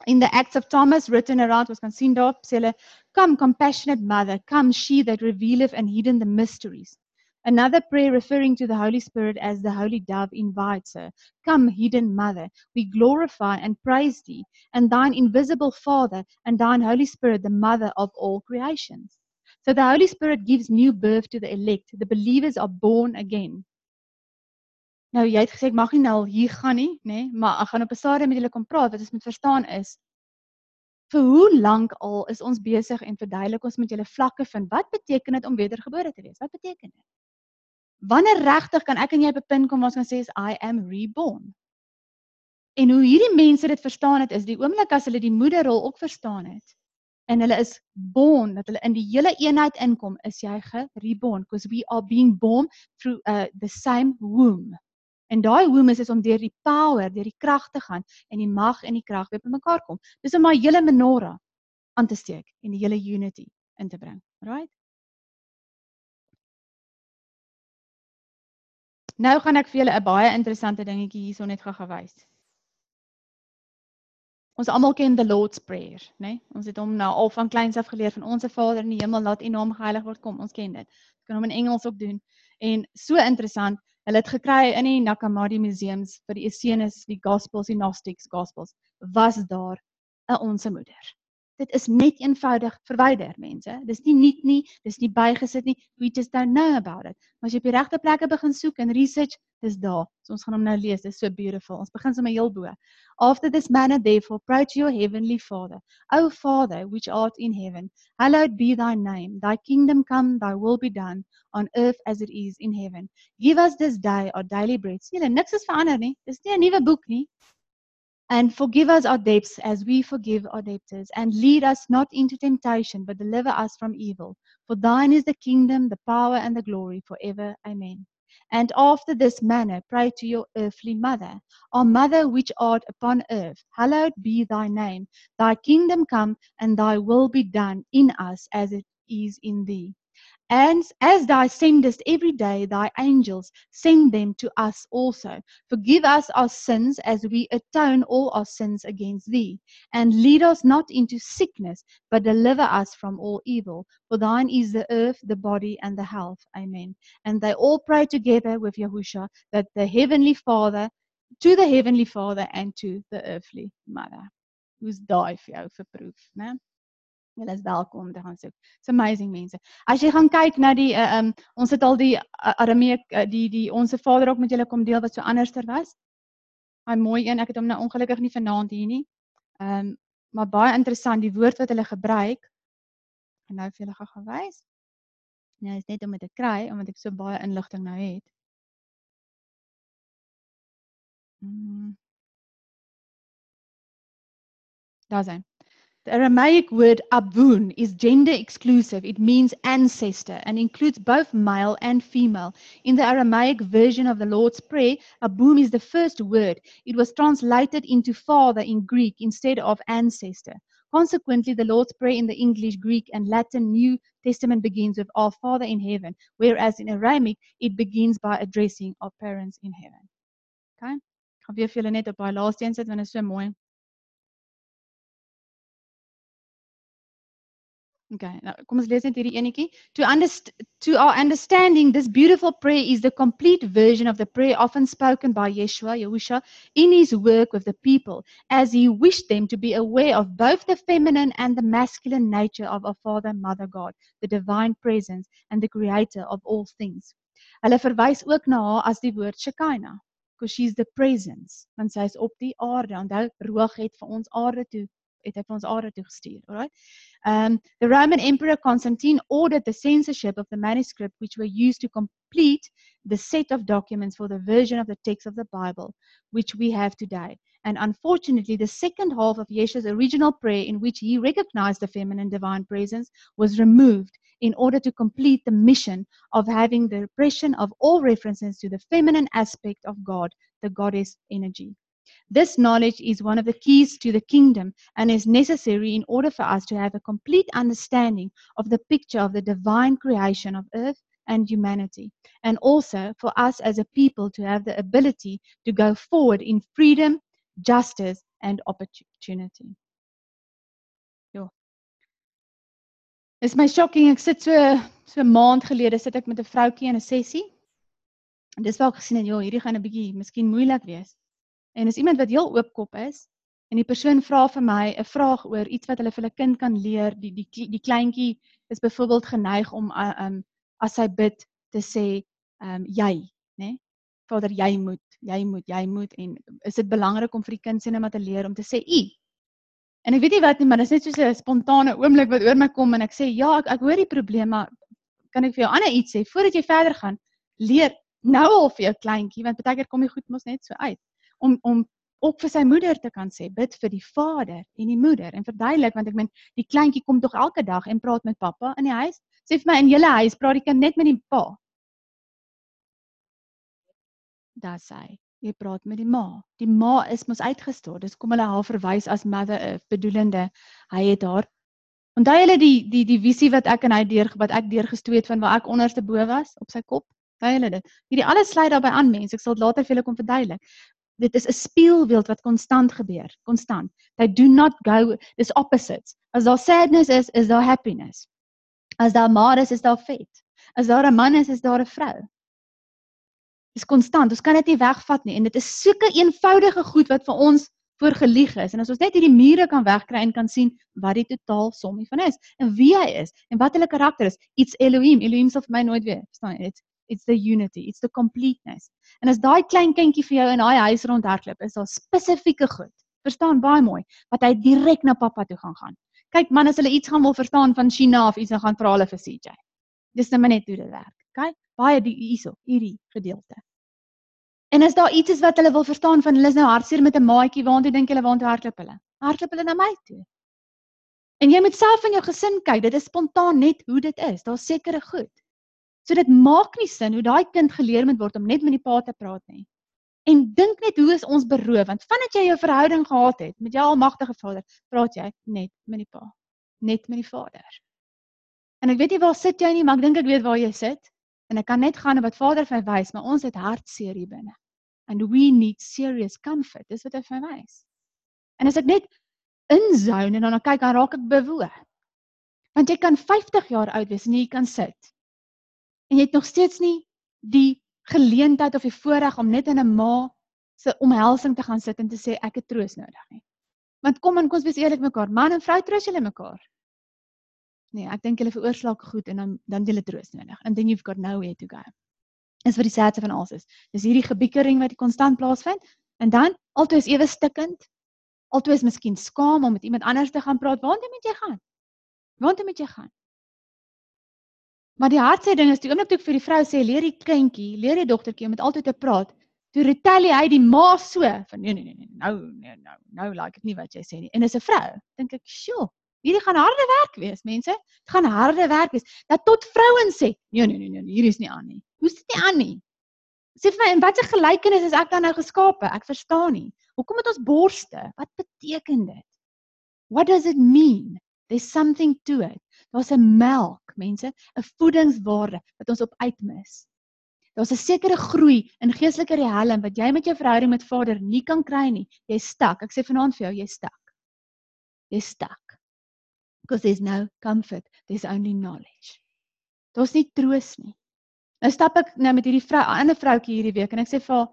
In the Acts of Thomas written around was hulle come compassionate mother come she that revealeth and hidden the mysteries. Another prayer referring to the holy spirit as the holy dove invites her come hidden mother we glorify and praise thee and thine invisible father and thine holy spirit the mother of all creations. So the holy spirit gives new birth to the elect the believers are born again Nou jy het gesê ek mag nie nou hier gaan nie, nê, nee, maar ek gaan op 'n stadium met julle kom praat wat ons moet verstaan is vir hoe lank al is ons besig en verduidelik ons met julle vlakke van wat beteken dit om wedergebore te wees? Wat beteken dit? Wanneer regtig kan ek en jy op 'n punt kom waar ons kan sê I am reborn? En hoe hierdie mense dit verstaan het is die oomblik as hulle die moederrol ook verstaan het en hulle is born dat hulle in die hele eenheid inkom is jy gereborn because we are being born through uh, the same womb En daai homes is om deur die power, deur die krag te gaan en die mag en die krag weer bymekaar kom. Dis om my hele menorah aan te steek en die hele unity in te bring. Right? Nou gaan ek vir julle 'n baie interessante dingetjie hierso net gou gewys. Ons almal ken the Lord's Prayer, né? Nee? Ons het hom nou al van kleins af geleer van ons Vader in die hemel, laat U naam geheilig word kom. Ons ken dit. Ons kan hom in Engels ook doen. En so interessant, Hulle het gekry in die Nakamadi museums vir die Essenes, die Gospels, die Gnostics Gospels, was daar 'n onsse moeder. Dit is net eenvoudig verwyder mense. Dis nie nuut nie, dis nie bygesit nie. We just don't know about it. Maar as jy op die regte plekke begin soek en research, dis daar. So ons gaan hom nou lees. Dis so beautiful. Ons begin sommer heel bo. After this manner therefore pray to your heavenly Father. O Father which art in heaven, hallowed be thy name. Thy kingdom come, thy will be done on earth as it is in heaven. Give us this day our daily bread. Sien, niks is verander nie. Dis nie 'n nuwe boek nie. And forgive us our debts as we forgive our debtors. And lead us not into temptation, but deliver us from evil. For thine is the kingdom, the power, and the glory forever. Amen. And after this manner, pray to your earthly mother, Our mother which art upon earth, hallowed be thy name. Thy kingdom come, and thy will be done in us as it is in thee. And as thou sendest every day thy angels, send them to us also. Forgive us our sins as we atone all our sins against thee. And lead us not into sickness, but deliver us from all evil. For thine is the earth, the body, and the health. Amen. And they all pray together with Yahusha that the heavenly Father, to the heavenly Father, and to the earthly Mother. Who's die vir jou vir proef, né? Julle is welkom te gaan soek. It's amazing mense. As jy gaan kyk na die uh, um ons het al die uh, Arameek uh, die die onsse Vader ook met julle kom deel wat so anderster was. Hy mooi een. Ek het hom nou ongelukkig nie vanaand hier nie. Um maar baie interessant die woord wat hulle gebruik. En nou vir julle gaan gewys. Nou is net om dit te kry omdat ek so baie inligting nou het. Mm. Daar sien. The Aramaic word abun is gender exclusive. It means ancestor and includes both male and female. In the Aramaic version of the Lord's Prayer, abun is the first word. It was translated into father in Greek instead of ancestor. Consequently, the Lord's Prayer in the English, Greek, and Latin New Testament begins with Our Father in heaven, whereas in Aramaic it begins by addressing our parents in heaven. Okay? Gaan weer vir julle net op daai laaste een sit want dit is so mooi. Okay, nou kom ons lees net hierdie enetjie. To underst to our understanding this beautiful prayer is the complete version of the prayer often spoken by Yeshua, Yahusha, in his work with the people as he wished them to be aware of both the feminine and the masculine nature of our Father and Mother God, the divine presence and the creator of all things. Hulle verwys ook na haar as die woord Shekinah, because she's the presence, want sy is op die aarde. Onthou, Roog het vir ons aarde toe het hy vir ons aarde toe gestuur, alright? Um, the Roman Emperor Constantine ordered the censorship of the manuscript, which were used to complete the set of documents for the version of the text of the Bible, which we have today. And unfortunately, the second half of Yeshua's original prayer, in which he recognized the feminine divine presence, was removed in order to complete the mission of having the repression of all references to the feminine aspect of God, the goddess energy. This knowledge is one of the keys to the kingdom and is necessary in order for us to have a complete understanding of the picture of the divine creation of earth and humanity, and also for us as a people to have the ability to go forward in freedom, justice, and opportunity. Jo. Is my shocking ek sit so so 'n maand gelede sit ek met 'n vroutjie in 'n sessie. En dis waar ek gesien het, joh, hierdie gaan 'n bietjie miskien moeilik wees. En is iemand wat heel oopkop is en die persoon vra vir my 'n vraag oor iets wat hulle vir hulle kind kan leer. Die die die kleintjie is byvoorbeeld geneig om uh, um as hy bid te sê um jy, né? Nee? Vader, jy moet, jy moet, jy moet en is dit belangrik om vir die kind sinema te leer om te sê u? En ek weet nie wat nie, maar dit is net so 'n spontane oomblik wat oor my kom en ek sê ja, ek ek hoor die probleem, maar kan ek vir jou ander iets sê voordat jy verder gaan? Leer nou al vir jou kleintjie want baie keer kom jy goed mos net so uit om om ook vir sy moeder te kan sê bid vir die vader en die moeder en verduidelik want ek meen die kleintjie kom tog elke dag en praat met pappa in die huis. Sê vir my in julle huis praat die kind net met die pa. Daar sê jy praat met die ma. Die ma is mos uitgestort. Dis kom hulle haar verwys as mother earth bedoelende. Hy het haar onthou julle die die die visie wat ek en hy deur wat ek deurgestoot het van waar ek onderste bo was op sy kop? Onthou julle dit? Hierdie alles sluit daarbey aan mense ek sal later vir julle kom verduidelik dit is 'n spieelbeeld wat konstant gebeur, konstant. They do not go dis opposites. As daar sadness is, is daar happiness. As daar maar is, is daar vet. As daar 'n man is, is daar 'n vrou. Dis konstant. Ons kan dit nie wegvat nie en dit is sulke eenvoudige goed wat vir ons voor gelieg is en as ons net hierdie mure kan wegkry en kan sien wat die totaal sommie van is en wie hy is en wat hulle karakter is, iets Elohim, Elohim sal vir my nooit weer, verstaan jy? It's it's the unity, it's the completeness. En as daai klein kindjie vir jou in daai huis rondhardloop, is daar spesifieke goed. Verstaan baie mooi wat hy direk na pappa toe gaan gaan. Kyk man, as hulle iets gaan wil verstaan van China of iets, dan gaan vra hulle vir CJ. Dis net net hoe dit werk. Okay? Baie hierso, hierdie gedeelte. En as daar iets is wat hulle wil verstaan van hulle is nou hartseer met 'n maatjie, waartoe dink julle waartoe hardloop hulle? Hardloop hulle na my toe. En jy moet self in jou gesin kyk, dit is spontaan net hoe dit is. Daar's sekere goed. So dit maak nie sin hoe daai kind geleer moet word om net met die pa te praat nie. En dink net hoe is ons beroof want vandat jy jou verhouding gehad het met jou almagtige Vader, praat jy net met die pa, net met die Vader. En ek weet nie waar sit jy nie, maar ek dink ek weet waar jy sit. En ek kan net gaan op wat Vader vir my wys, maar ons het hartseer hier binne. And we need serious comfort. Dis wat hy vir my wys. En as ek net inzone en dan kyk dan raak ek bewoe. Want jy kan 50 jaar oud wees en jy kan sit. En jy het nog steeds nie die geleentheid of die voorreg om net in 'n ma se omhelsing te gaan sit en te sê ek het troos nodig nie. Want kom en kom ons wees eerlik mekaar, man en vrou troos julle mekaar. Nee, ek dink hulle veroorsaak goed en dan dan hulle troos nodig. And then you've got nowhere to go. Dis wat die sête van alles is. Dis hierdie gebiekering wat konstant plaasvind en dan altyd is ewe stikkend. Altyd is miskien skaam om met iemand anders te gaan praat. Waarheen moet jy gaan? Waarheen moet jy gaan? Maar die hardste ding is die oomblik toe ek vir die vrou sê leer die kindjie, leer die dogtertjie om met altyd te praat. Toe retaliate hy die ma so van nee nee nee nee nou nee nou nou like ek nie wat jy sê nie. En is 'n vrou. Dink ek, "Sjoe, Hierdie gaan harde werk wees, mense. Dit gaan harde werk wees. Dat tot vrouens sê, nee nee nee nee, hier is nie aan nie. Hoe's dit nie aan nie? Sê vir my, en wat 'n gelykenis is ek dan nou geskape? Ek verstaan nie. Hoekom het ons borste? Wat beteken dit? What does it mean? There's something to it. Daar's 'n melk, mense, 'n voedingswaarde wat ons op uitmis. Daar's 'n sekere groei in geestelike riekelm wat jy met jou verhouding met Vader nie kan kry nie. Jy's stak. Ek sê vanaand vir jou, jy's stak. Jy's stak because there's no comfort there's only knowledge daar's nie troos nie nou stap ek nou met hierdie vrou 'n ander vroutjie hierdie week en ek sê vir haar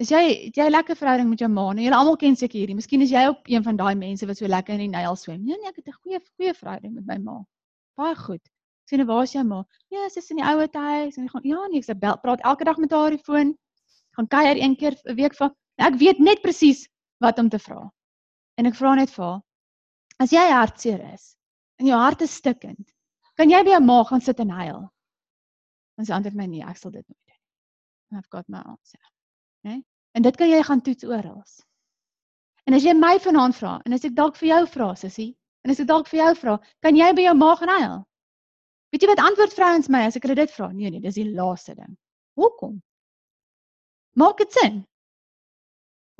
is jy jy 'n lekker verhouding met jou ma nou julle almal ken seker hierdie miskien is jy ook een van daai mense wat so lekker in die Nyl swem. Nee nee ek het 'n goeie goeie verhouding met my ma. Baie goed. Sê nou waar is jou ma? Ja sy is in die ouer huis. En ek gaan ja nee ek sê bel praat elke dag met haar op die foon. Gaan kuier een keer 'n week van ek weet net presies wat om te vra. En ek vra net vir haar As jy hartseer is en jou hart is stikkend, kan jy by jou ma gaan sit en huil. Dan sê ander my nee, ek sal dit nooit doen. Nie. I've got my answer. Né? En dit kan jy gaan toets oral. En as jy my vanaand vra en as ek dalk vir jou vra, sussie, en as ek dalk vir jou vra, kan jy by jou ma gaan huil? Weet jy wat antwoord vrouens my as ek hulle dit vra? Nee nee, dis die laaste ding. Hoekom? Maak dit sin?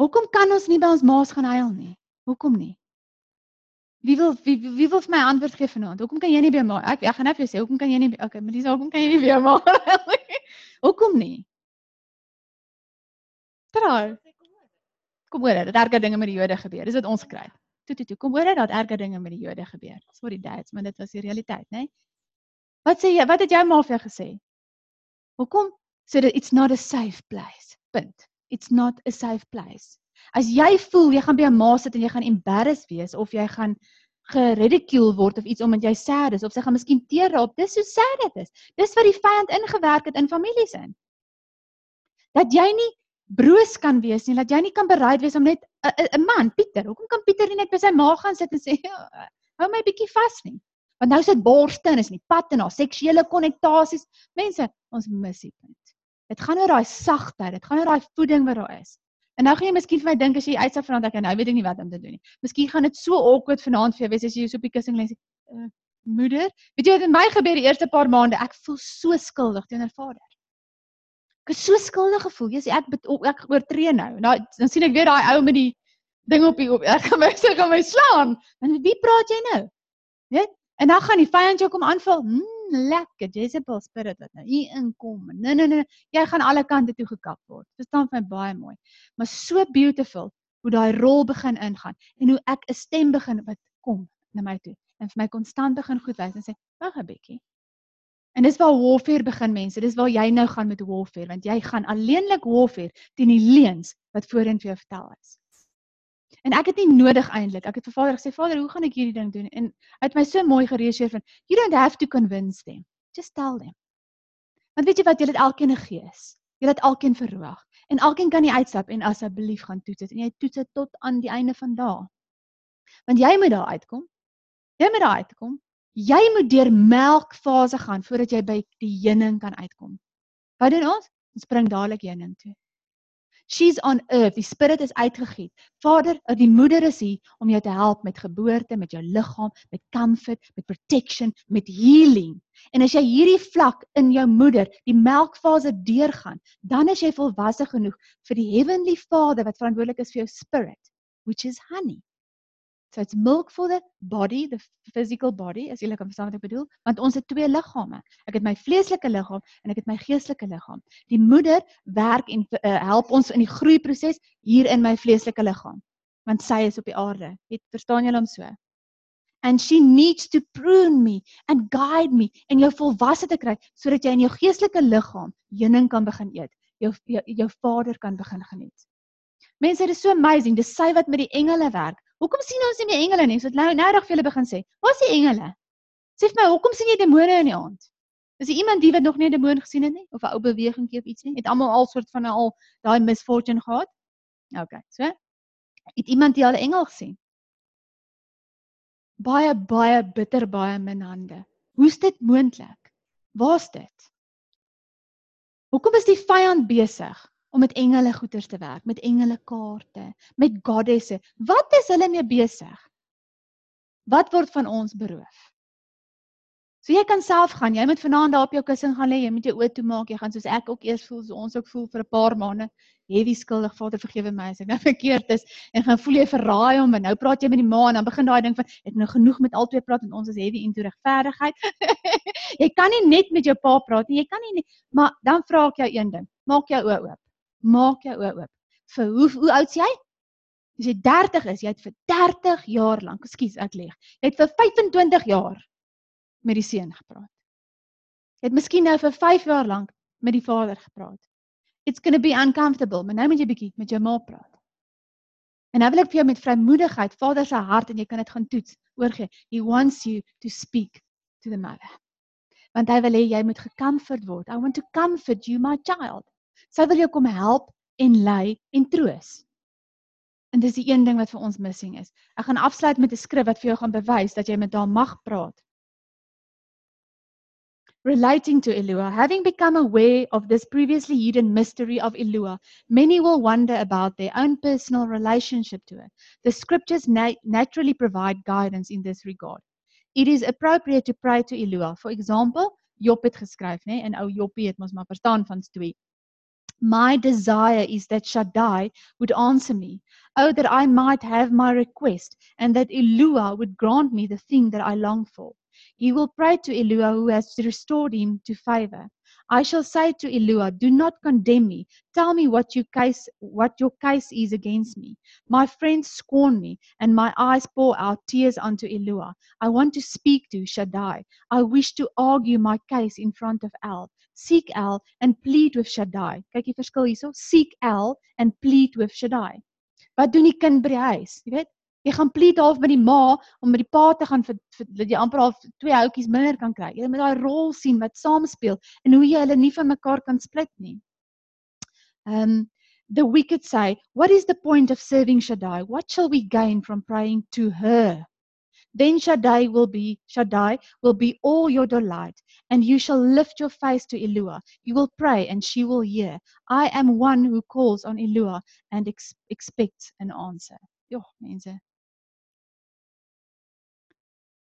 Hoekom kan ons nie by ons ma's gaan huil nie? Hoekom nie? Wie wil wie, wie wil vir my antwoord gee vanaand? Hoekom kan jy nie by my ek ek gaan net vir jou sê hoekom kan jy nie okay, maar dis hoekom kan jy nie by my Hoekom nie? Trou. Kom hoor, dat erge dinge met die Jode gebeur. Dis wat ons kry. Toe toe toe, kom hoor dat erge dinge met die Jode gebeur. Sorry dads, maar dit was die realiteit, né? Nee? Wat sê jy? Wat het jou ma vir jou gesê? Hoekom sê dit it's not a safe place? Punt. It's not a safe place. As jy voel jy gaan by 'n ma sit en jy gaan embarrassed wees of jy gaan geridicule word of iets omdat jy sad is of sy gaan miskien teer raap, dis so sad dit is. Dis wat die vyand ingewerk het in families in. Dat jy nie broos kan wees nie, dat jy nie kan bereid wees om net 'n man, Pieter, hoekom kan Pieter nie net by sy ma gaan sit en sê, ja, "Hou my bietjie vas nie." Want nou sit borste en is nie pad en haar seksuele konnektasies. Mense, ons mis dit. Dit gaan oor daai sagtheid, dit gaan oor daai voeding wat daar is. En nou gaan jy miskien vir my dink as jy uitstap vanaand ek nou weet ek nie wat om te doen nie. Miskien gaan dit so awkward vanaand vir jou wees as jy so op die kussing lê en sê, uh, "Moeder, weet jy wat met my gebeur die eerste paar maande? Ek voel so skuldig teenoor vader." Ek het so skuldig gevoel. Jy sê ek ek oortree nou. Nou dan sien ek weer daai ou met die ding op die op. Ek gaan my sê gaan my slaan. En wie praat jy nou? Weet? En dan gaan die vyand jou kom aanval. Hmm, lekker Jezebel spirit wat nou hier inkom. Nee nee nee, jy gaan alle kante toe gekap word. Dit staan vir my baie mooi. Maar so beautiful hoe daai rol begin ingaan en hoe ek 'n stem begin wat kom na my toe en vir my konstant begin goed wys en sê, "Wag 'n bietjie." En dis waar warfare begin mense. Dis waar jy nou gaan met warfare want jy gaan alleenlik warfare teen die leuns wat voorheen vir jou vertel is. En ek het nie nodig eintlik. Ek het vir Vader gesê, Vader, hoe gaan ek hierdie ding doen? En hy het my so mooi gereageer van, you don't have to convince them. Just tell them. Want weet jy wat, julle het elkeen 'n gees. Julle het elkeen verhoog. En elkeen kan nie uitstap en asseblief gaan toets dit en jy toets dit tot aan die einde van daai. Want jy moet daar uitkom. Jy moet daar uitkom. Jy moet deur melkfase gaan voordat jy by die heuning kan uitkom. Wat doen ons? Ons spring dadelik heuning toe. She's on earth. Die spirit is uitgegiet. Vader, die moeder is hier om jou te help met geboorte, met jou liggaam, met comfort, met protection, met healing. En as jy hierdie vlak in jou moeder, die melkfase deurgaan, dan is jy volwasse genoeg vir die heavenly Father wat verantwoordelik is vir jou spirit, which is honey. So it's milk for the body, the physical body, as jy kan verstaan wat ek bedoel, want ons het twee liggame. Ek het my vleeslike liggaam en ek het my geestelike liggaam. Die moeder werk en uh, help ons in die groeiproses hier in my vleeslike liggaam, want sy is op die aarde. Het verstaan julle hom so? And she needs to prune me and guide me en jou volwasse te kry sodat jy in jou geestelike liggaam heuning kan begin eet. Jou jou, jou vader kan begin geniet. Mense, dit is so amazing. Dis sy wat met die engele werk. Hoekom sien ons nie meer engele nie? Ons het nou noudag vir julle begin sê. Waar is die engele? Sê vir my, hoekom sien jy demone in die aand? Is daar iemand die wat nog nie 'n demoon gesien het nie of 'n ou bewegingkie of iets nie? Het almal al soort van al daai misfortune gehad? OK, so. Het iemand die al 'n engel gesien? Baie baie bitter baie min hande. Hoe's dit moontlik? Waar's dit? Hoekom is die vyand besig om met engele goeters te werk, met engele kaarte, met goddesse. Wat is hulle mee besig? Wat word van ons beroof? So jy kan self gaan. Jy moet vanaand daar op jou kussing gaan lê. Jy moet jou oë toemaak. Jy gaan soos ek ook eers voel, so ons ook voel vir 'n paar maande. Heavy skuldig. Vader vergewe my as ek nou verkeerd is en gaan voel jy verraai hom en nou praat jy met die ma en dan begin daai ding van ek nou genoeg met albei praat en ons is heavy into regverdigheid. jy kan nie net met jou pa praat nie. Jy kan nie, nie maar dan vra ek jou een ding. Maak jou oë oop maak jou oë oop. Vir hoe hoe oud is jy? As jy 30 is, jy het vir 30 jaar lank, ekskuus, ek lieg. Jy het vir 25 jaar met die seun gepraat. Jy het miskien nou vir 5 jaar lank met die vader gepraat. It's going to be uncomfortable, maar nou moet jy bietjie met jou ma praat. En nou wil ek vir jou met vrymoedigheid Vader se hart en jy kan dit gaan toets, oorgee. He wants you to speak to the mother. Want hy wil hê jy moet gecomfort word. I want to comfort you my child. Sy wil jou kom help en lei en troos. En dis die een ding wat vir ons missing is. Ek gaan afsluit met 'n skrif wat vir jou gaan bewys dat jy met haar mag praat. Relating to Elua, having become aware of this previously hidden mystery of Elua, many will wonder about their own personal relationship to her. The scriptures na naturally provide guidance in this regard. It is appropriate to pray to Elua. For example, Job het geskryf, nê, en ou Joppie het mos maar verstaan van twee. My desire is that Shaddai would answer me. Oh, that I might have my request, and that Elua would grant me the thing that I long for. He will pray to Elua who has restored him to favor. I shall say to Elua, Do not condemn me. Tell me what your case what your case is against me. My friends scorn me, and my eyes pour out tears unto Elua. I want to speak to Shaddai. I wish to argue my case in front of El. Seek El and plead with Shaddai. Kyk die verskil hierso. Seek El and plead with Shaddai. Wat doen die kind by die huis? Jy weet, jy gaan plead half by die ma om met die pa te gaan vir dat jy amper al twee houtjies minder kan kry. Jy moet daai rol sien wat saamspeel en hoe jy hulle nie van mekaar kan split nie. Um the wicked say, what is the point of serving Shaddai? What shall we gain from praying to her? Then Shaddai will be Shaddai will be all your delight, and you shall lift your face to Elua. You will pray, and she will hear. I am one who calls on Elua and ex expects an answer. Jo, mense.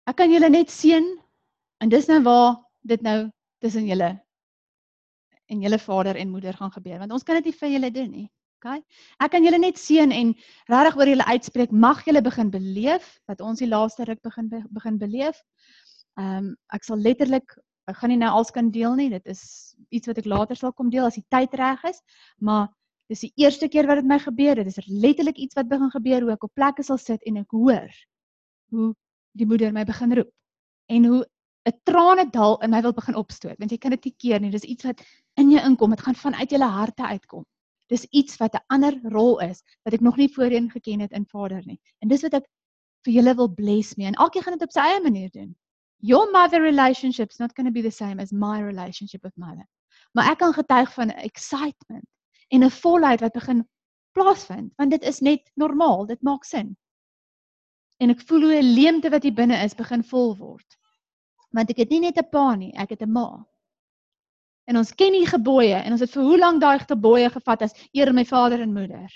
Ek kan julle net seën en dis nou waar dit nou tussen julle en julle vader en moeder gaan gebeur want ons kan dit nie vir julle doen nie. Okay? Ek kan julle net seën en regtig oor julle uitspreek. Mag julle begin beleef wat ons die laaste ruk begin begin beleef. Ehm um, ek sal letterlik ek gaan nie nou als kan deel nie. Dit is iets wat ek later sal kom deel as die tyd reg is, maar dis die eerste keer wat dit my gebeur. Dit is letterlik iets wat begin gebeur hoe ek op plekke sal sit en ek hoor hoe die moeder my begin roep en hoe 'n trane dal in my wil begin opstoot want jy kan dit nie keer nie dis iets wat in jou inkom dit gaan vanuit jou harte uitkom Dis iets wat 'n ander rol is wat ek nog nie voorheen geken het in Vader nie. En dis wat ek vir julle wil bless mee en elkeen gaan dit op sy eie manier doen. Your mother relationship's not going to be the same as my relationship with mother. Maar ek kan getuig van excitement en 'n volheid wat begin plaasvind want dit is net normaal, dit maak sin. En ek voel hoe 'n leemte wat hier binne is begin vol word. Want ek het nie net 'n pa nie, ek het 'n ma. En ons ken die gebooie en ons het vir hoe lank daai gebooie gevat as eer my vader en moeder.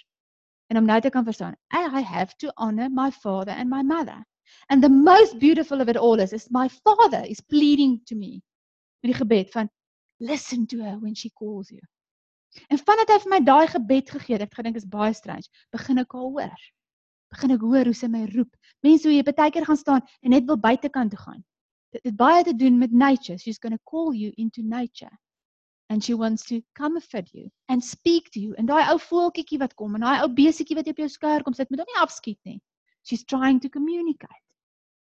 En om nou te kan verstaan, I have to honor my father and my mother. And the most beautiful of it all is, is my father is pleading to me. Met die gebed van listen to her when she calls you. En vandat hy vir my daai gebed gegee het, ek gedink is baie strange, begin ek al hoor. Begin ek hoor hoe sy my roep. Mense hoe jy baie keer gaan staan en net wil buitekant toe gaan. Dit het baie te doen met nature. She's going to call you into nature. And she wants to comfort you and speak to you. En daai ou voeltjie wat kom en daai ou besietjie wat op jou skouer kom sit, moet hom nie afskiet nie. She's trying to communicate.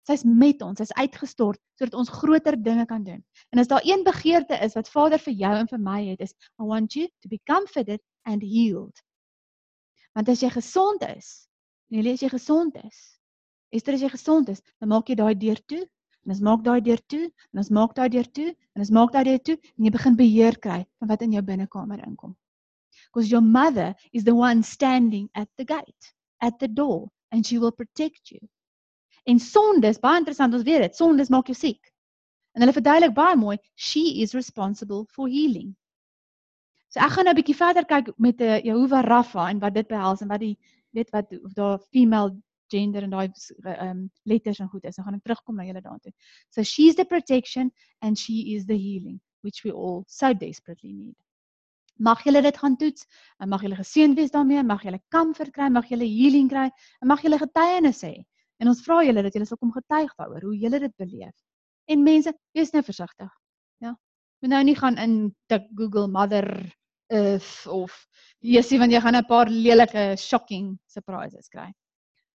Sy's met ons, sy's uitgestort sodat ons groter dinge kan doen. En as daar een begeerte is wat Vader vir jou en vir my het, is I want you to be comforted and healed. Want as jy gesond is, en jy as jy gesond is, is dit as jy gesond is, dan maak jy daai deur toe. En as maak daai deur toe, en as maak daai deur toe, en as maak daai deur toe, en jy begin beheer kry van wat in jou binnekamer inkom. Because your mother is the one standing at the gate, at the door, and she will protect you. En sondes, baie interessant, ons weet dit, sondes maak jou siek. En hulle verduidelik baie mooi, she is responsible for healing. So ek gaan nou 'n bietjie verder kyk met 'n uh, Jehovah Rapha en wat dit behels en wat die weet wat of daar female gender en daai um letters en goed is. Dan gaan ek terugkom na julle daartoe. So she's the protection and she is the healing which we all so desperately need. Mag julle dit gaan toets en mag julle geseënd wees daarmee, mag julle comfort kry, mag julle healing kry en mag julle getuienis hê. En ons vra julle dat julle sal kom getuig daaroor hoe julle dit beleef. En mense, wees nou versigtig. Ja. Moet nou nie gaan in tik Google Mother if of jy sien want jy gaan 'n paar lelike shocking surprises kry.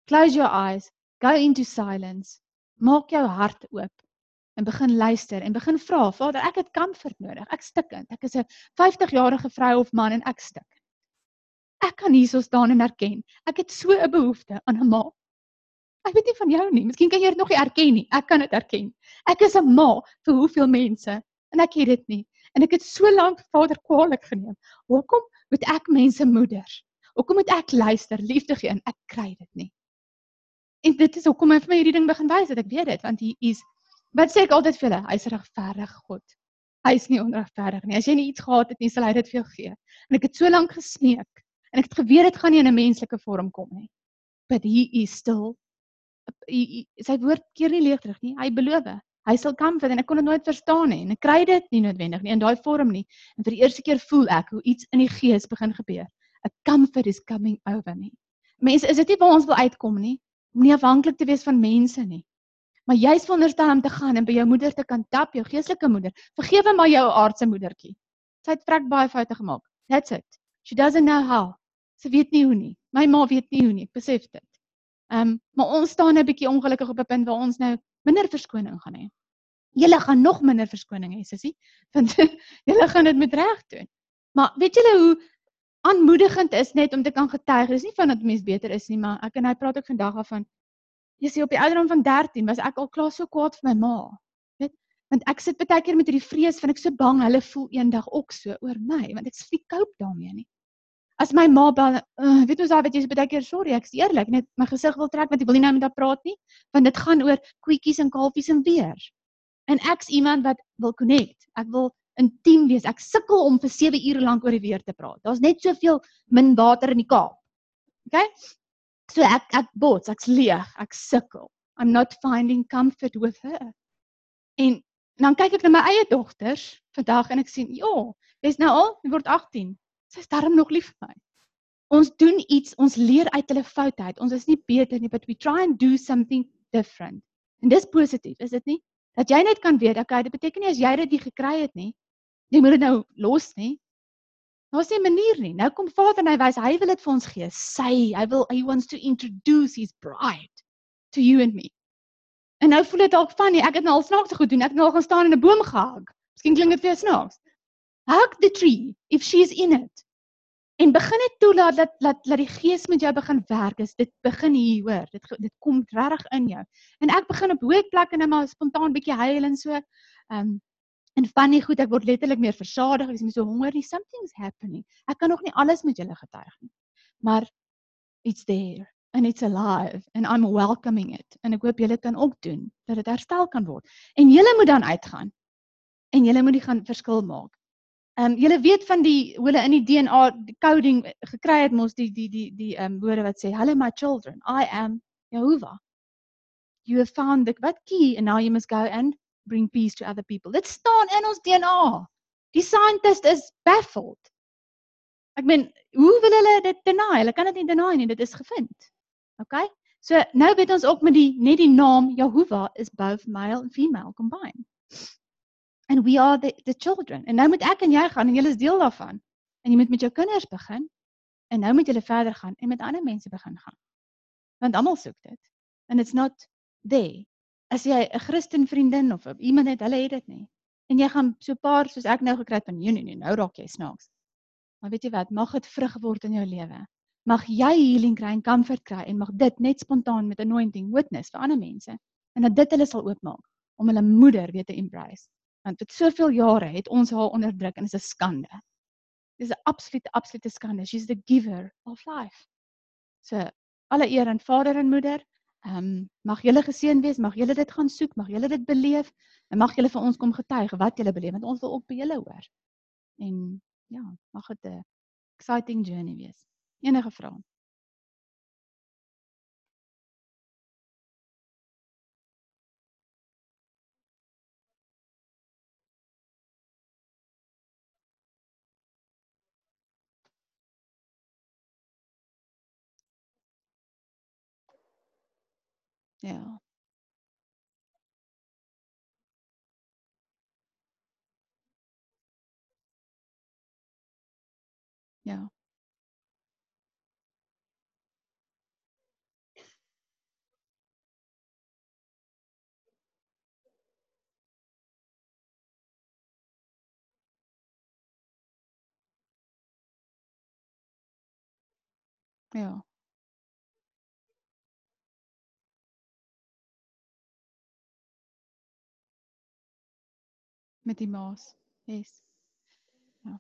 Close your eyes, go into silence. Maak jou hart oop en begin luister en begin vra, Vader, ek het comfort nodig. Ek stikkend. Ek is 'n 50-jarige vrou of man en ek stik. Ek kan hierso staan en erken, ek het so 'n behoefte aan 'n ma. Ek weet nie van jou nie. Miskien kan jy dit nog nie erken nie. Ek kan dit erken. Ek is 'n ma vir hoeveel mense en ek het dit nie. En ek het so lank Vader kwaadlik geneem. Hoekom moet ek mense moeder? Hoekom moet ek luister, liefde gee en ek kry dit nie? En dit is hoekom hy vir my hierdie ding begin wys dat ek weet dit want hy is wat sê ek altyd vir hulle, hy's regverdig God. Hy's nie onregverdig nie. As jy nie iets gehad het nie, sal hy dit vir jou gee. En ek het so lank gesmeek en ek het geweet dit gaan nie in 'n menslike vorm kom nie. But he is still sy woord keer nie leeg terug nie. Hy beloof. Hy sal vir en ek kon dit nooit verstaan nie en ek kry dit nie noodwendig nie in daai vorm nie. En vir die eerste keer voel ek hoe iets in die gees begin gebeur. A comfort is coming over me. Mense, is dit nie waar ons wil uitkom nie? Om nie afhanklik te wees van mense nie. Maar jy's veronderstel om te gaan en by jou moeder te kan tap, jou geestelike moeder. Vergewe maar jou aardse moedertjie. Sy het vrek baie foute gemaak. That's it. She doesn't know how. Sy weet nie hoe nie. My ma weet nie hoe nie. Besef dit. Ehm um, maar ons staan 'n bietjie ongelukkig op 'n punt waar ons nou minder verskoning gaan hê. Julle gaan nog minder verskoning hê, sussie, want julle gaan dit met reg doen. Maar weet julle hoe aanmoedigend is net om te kan getuig. Dis nie van dat mens beter is nie, maar ek en hy praat ook vandag af van jy sê op die ouderdom van 13 was ek al klaar so kwaad vir my ma. Weet? Want ek sit baie keer met hierdie vrees van ek so bang hulle voel eendag ook so oor my, want ek sê cope daarmee nie. As my ma bel, uh, weet ons al wat jy sê baie keer sorry, ek's eerlik, net my gesig wil trek want ek wil nie nou met haar praat nie, want dit gaan oor koetjies en kalfies en weer. En ek's iemand wat wil connect. Ek wil intiem wees. Ek sukkel om vir 7 ure lank oor die weer te praat. Daar's net soveel min water in die Kaap. OK? So ek ek bots, ek's leeg, ek sukkel. I'm not finding comfort with her. En dan kyk ek na my eie dogters vandag en ek sien, "Ja, jy's nou al, jy word 18." Sy is darm nog lief vir my. Ons doen iets, ons leer uit hulle foute uit. Ons is nie beter nie, but we try and do something different. En dis positief, is dit nie? Dat jy net kan weet, okay, dit beteken nie as jy dit nie gekry het nie, jy moet dit nou los nie. Daar's nie 'n manier nie. Nou kom Vader en hy wys hy wil dit vir ons gee. Sy, hy wil he wants to introduce his bride to you and me. En nou voel dit dalk van nie, ek het nou al snaaks goed doen. Ek het nou al gaan staan in 'n boom gehak. Miskien klink dit vir jou snaaks hug the tree if she is in it. en begin net toelaat dat dat dat die gees met jou begin werk. Is dit begin hier, hoor. Dit dit kom regtig in jou. En ek begin op hoë plekke net maar spontaan bietjie huil en so. Ehm um, en van die goed ek word letterlik meer versadig, ek is nie so honger nie. Something's happening. Ek kan nog nie alles met julle getuig nie. Maar it's there and it's alive and I'm welcoming it. En ek hoop julle kan ook doen dat dit herstel kan word. En julle moet dan uitgaan. En julle moet die gaan verskil maak. Ehm um, julle weet van die hoe hulle in die DNA die coding gekry het mos die die die die ehm um, woorde wat sê hello my children I am Jehovah. You have found the what key and now you must go and bring peace to other people. Dit staan in ons DNA. Die scientist is baffled. Ek meen, hoe wil hulle dit deny? Hulle kan dit nie deny nie, dit is gevind. OK? So nou weet ons ook met die net die naam Jehovah is both male and female combined. And we are the the children. En nou moet ek en jy gaan en jy is deel daarvan. En jy moet met jou kinders begin. En nou moet jy verder gaan en met ander mense begin gaan. Want almal soek dit. And it's not there as jy 'n Christen vriendin of iemand het, hulle het dit nie. En jy gaan so paar soos ek nou gekry het van nee nee nee, nou raak jy snaaks. Maar weet jy wat, mag dit vrug word in jou lewe. Mag jy healing kry en comfort kry en mag dit net spontaan met anointing witness vir ander mense en dat dit hulle sal oopmaak om hulle moeder weer te embrace. Want dit soveel jare het ons haar onderdruk en dit is 'n skande. Dis 'n absolute absolute skande. She's the giver of life. So alle eer aan vader en moeder. Ehm um, mag julle geseën wees, mag julle dit gaan soek, mag julle dit beleef en mag julle vir ons kom getuig wat julle beleef want ons wil ook by julle hoor. En ja, mag dit 'n exciting journey wees. Enige vrae? Ja. Ja. Ja. Met die maas. Yes. Ja.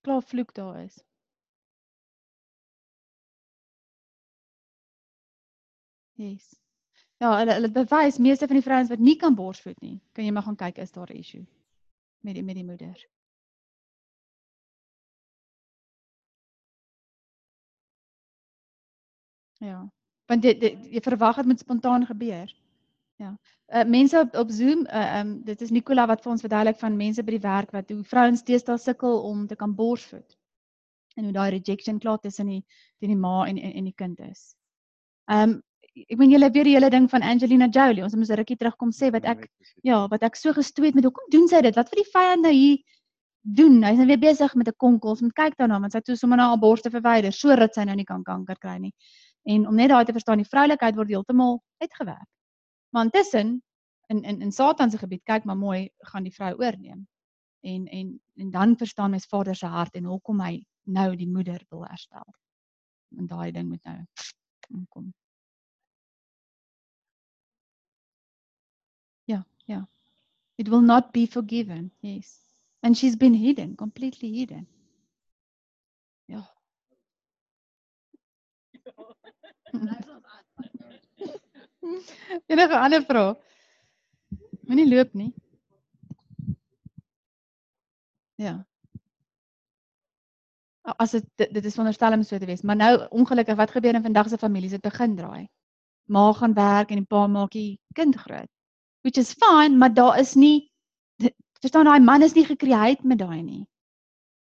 Klaar vloek daar is. Yes. Ja, hulle hulle bewys meeste van die vrouens wat nie kan borsvoed nie. Kan jy maar gaan kyk is daar 'n issue met die met die moeder. Ja. Want jy jy, jy verwag dit moet spontaan gebeur. Ja. Uh mense op op Zoom, uh um dit is Nicola wat vir ons verduidelik van mense by die werk wat hoe vrouens teesdae sukkel om te kan borsvoed. En hoe daai rejection klaar tussen die teen die ma en en, en die kind is. Um ek meen julle weer die hele ding van Angelina Jolie. Ons moet 'n rukkie terugkom sê wat ek ja, wat ek so gestoot met hoekom doen sy dit? Wat vir die vyand nou hier doen? Hy's nou weer besig met 'n konkels. Moet kyk daarna want sy het toe sommer na haar borste verwyder sodat sy nou nie kan kanker kry nie. En om net daai te verstaan, die vroulikheid word heeltemal uitgewerk. Maar intussen in in in Satan se gebied kyk maar mooi gaan die vrou oorneem. En en en dan verstaan mens Vader se hart en hoekom hy nou die moeder wil herstel. En daai ding moet nou kom. Yeah, yeah. It will not be forgiven. Yes. And she's been hidden, completely hidden. Yeah. Enige ander vrae? Moenie loop nie. Ja. As dit dit is veronderstel om so te wees, maar nou ongelukkig wat gebeur in vandag se families? Dit begin draai. Ma gaan werk en die pa maak die kind groot which is fine, maar daar is nie verstaan daai man is nie gekreëer met daai nie.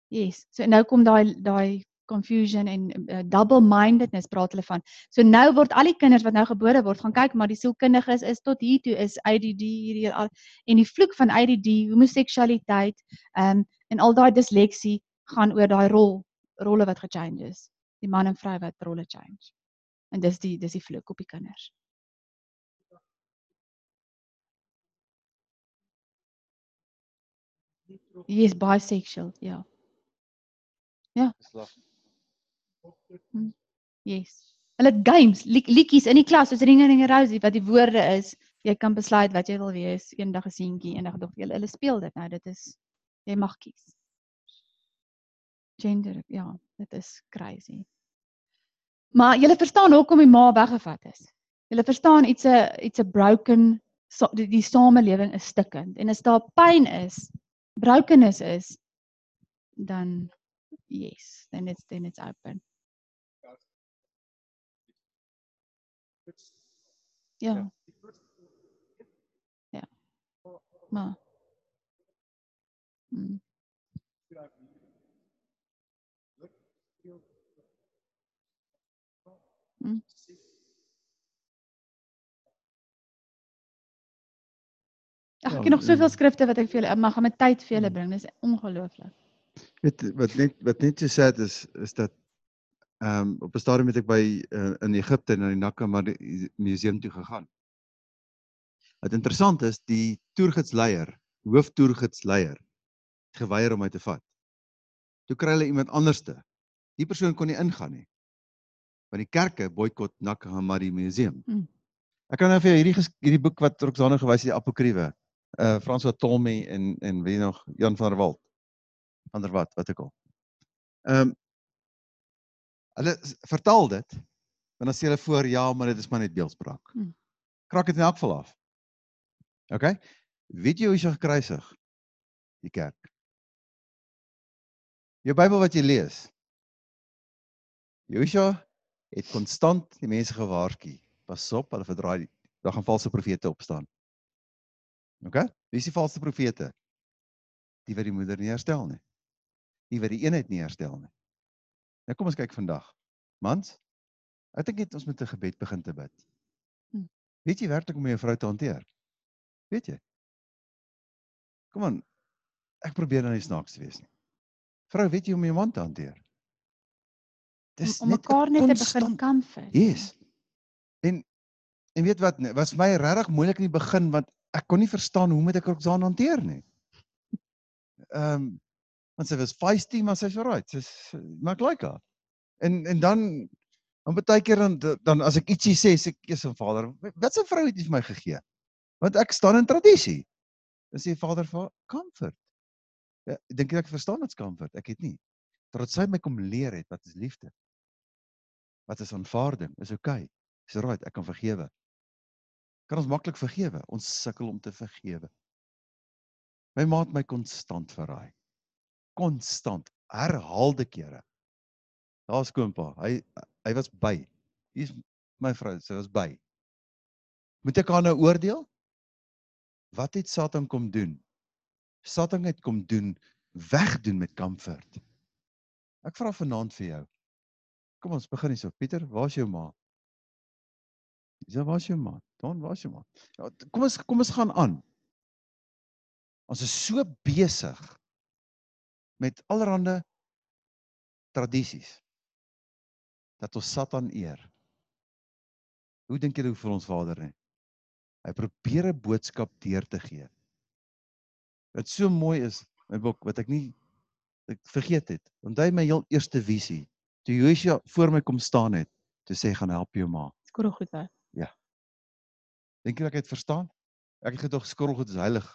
Yes. So nou kom daai daai confusion en uh, double mindedness praat hulle van. So nou word al die kinders wat nou gebore word, gaan kyk maar die sielkundiges is tot hier toe is ADD hierdie al en die vloek van ADD, homoseksualiteit, ehm um, en al daai disleksie gaan oor daai rol rolle wat gechange is. Die man en vrou wat rolle change. En dis die dis die vloek op die kinders. He is bisexual, ja. Ja. Geslag. Yes. Hulle het games, liedjies in die klas soos Ringe Ringe Rosie wat die woorde is. Jy kan besluit wat jy wil wees, eendag 'n seentjie, eendag dogter. Hulle, hulle speel dit nou. Dit is jy mag kies. Gender, ja, dit is crazy. Maar jy verstaan hoekom die ma weggevat is. Jy verstaan iets 'n iets 'n broken so, die, die samelewing is stikkend en as daar pyn is, brokenness is, dan yes, then it's then it's open. Ja. Ja. Maar mm. Mm. Ag, ek het nog Ja, soveel en- skrifte wat ek vir julle mag gaan met tyd vir julle bring. Dis ongelooflik. Weet wat net wat net so sad is is dat ehm um, op 'n stadium het ek by uh, in Egipte na die Nakamari museum toe gegaan. Wat interessant is, die toergiddsleier, hooftoergiddsleier, het geweier om my te vat. Toe kry hulle iemand anderste. Die persoon kon nie ingaan nie. Want die kerke boikot Nakamari museum. Mm. Ek kan nou vir jou hierdie hierdie boek wat Roxana gewys het, die Apokriewe, uh François Tolmie en en wie nog Jan van der Walt. Van der Walt, wat ek al. Ehm um, hulle vertaal dit en dan sê hulle voor ja, maar dit is maar net beeldspraak. Hmm. Kraak dit in elk geval af. OK? Weet jy hoe hy gekruisig? Die kerk. Jou Bybel wat jy lees. Joshua het konstant die mense gewaarsku. Pas op, hulle verdraai, daar gaan valse profete opstaan. OK? Wie is die valse profete? Die wat die moeder nie herstel nie. Die wat die eenheid nie herstel nie. Nou kom ons kyk vandag. Mans, ek dink net ons moet 'n gebed begin te bid. Hm. Weet jy werklik hoe om jou vrou te hanteer? Weet jy? Kom aan. Ek probeer nou nie snaaks te wees nie. Vrou, weet jy hoe om jou man te hanteer? Om, om net mekaar net te begin constant- comfort. Yes. En en weet wat, nee, was vir my regtig moeilik in die begin want ek kon nie verstaan hoe moet ek Roxanne hanteer nie. Ehm um, want sy was feisty, maar sy's alright. Sy's maar ek like haar. En en dan dan baie keer dan dan as ek ietsie sê, sê ek eers aan vader, wat 'n vrou het jy vir my gegee? Want ek staan in tradisie. Dan sê vader vir comfort. Ja, dink jy ek verstaan wat's comfort? Ek het nie. Totdat sy my kom leer het wat is liefde. Wat is aanvaarding? Is okay. Dis right, ek kan vergewe. Kan ons maklik vergewe? Ons sukkel om te vergewe. My ma het my konstant verraai. Konstant, herhaalde kere. Daar's koompa. Hy hy was by. Hier's my vrou, sy was by. Moet ek haar nou oordeel? Wat het Satan kom doen? Satan het kom doen wegdoen met comfort. Ek vra vanaand vir jou. Kom ons begin hierso. Pieter, waar's jou ma? Ja, waar's jou ma? Don, waar's jou ma? Ja, kom ons kom ons gaan aan. Ons is so besig met allerlei tradisies dat ons Satan eer. Hoe dink julle hoe vir ons Vader nie? Hy probeer 'n boodskap deur te gee. Wat so mooi is, my boek wat ek nie ek vergeet het. Onthou my heel eerste visie. Toe Joshua voor my kom staan het, toe sê gaan help jou ma. Skorrel goed uit. Dink jy ek het verstaan? Ek het gedog skorrelgoed is heilig.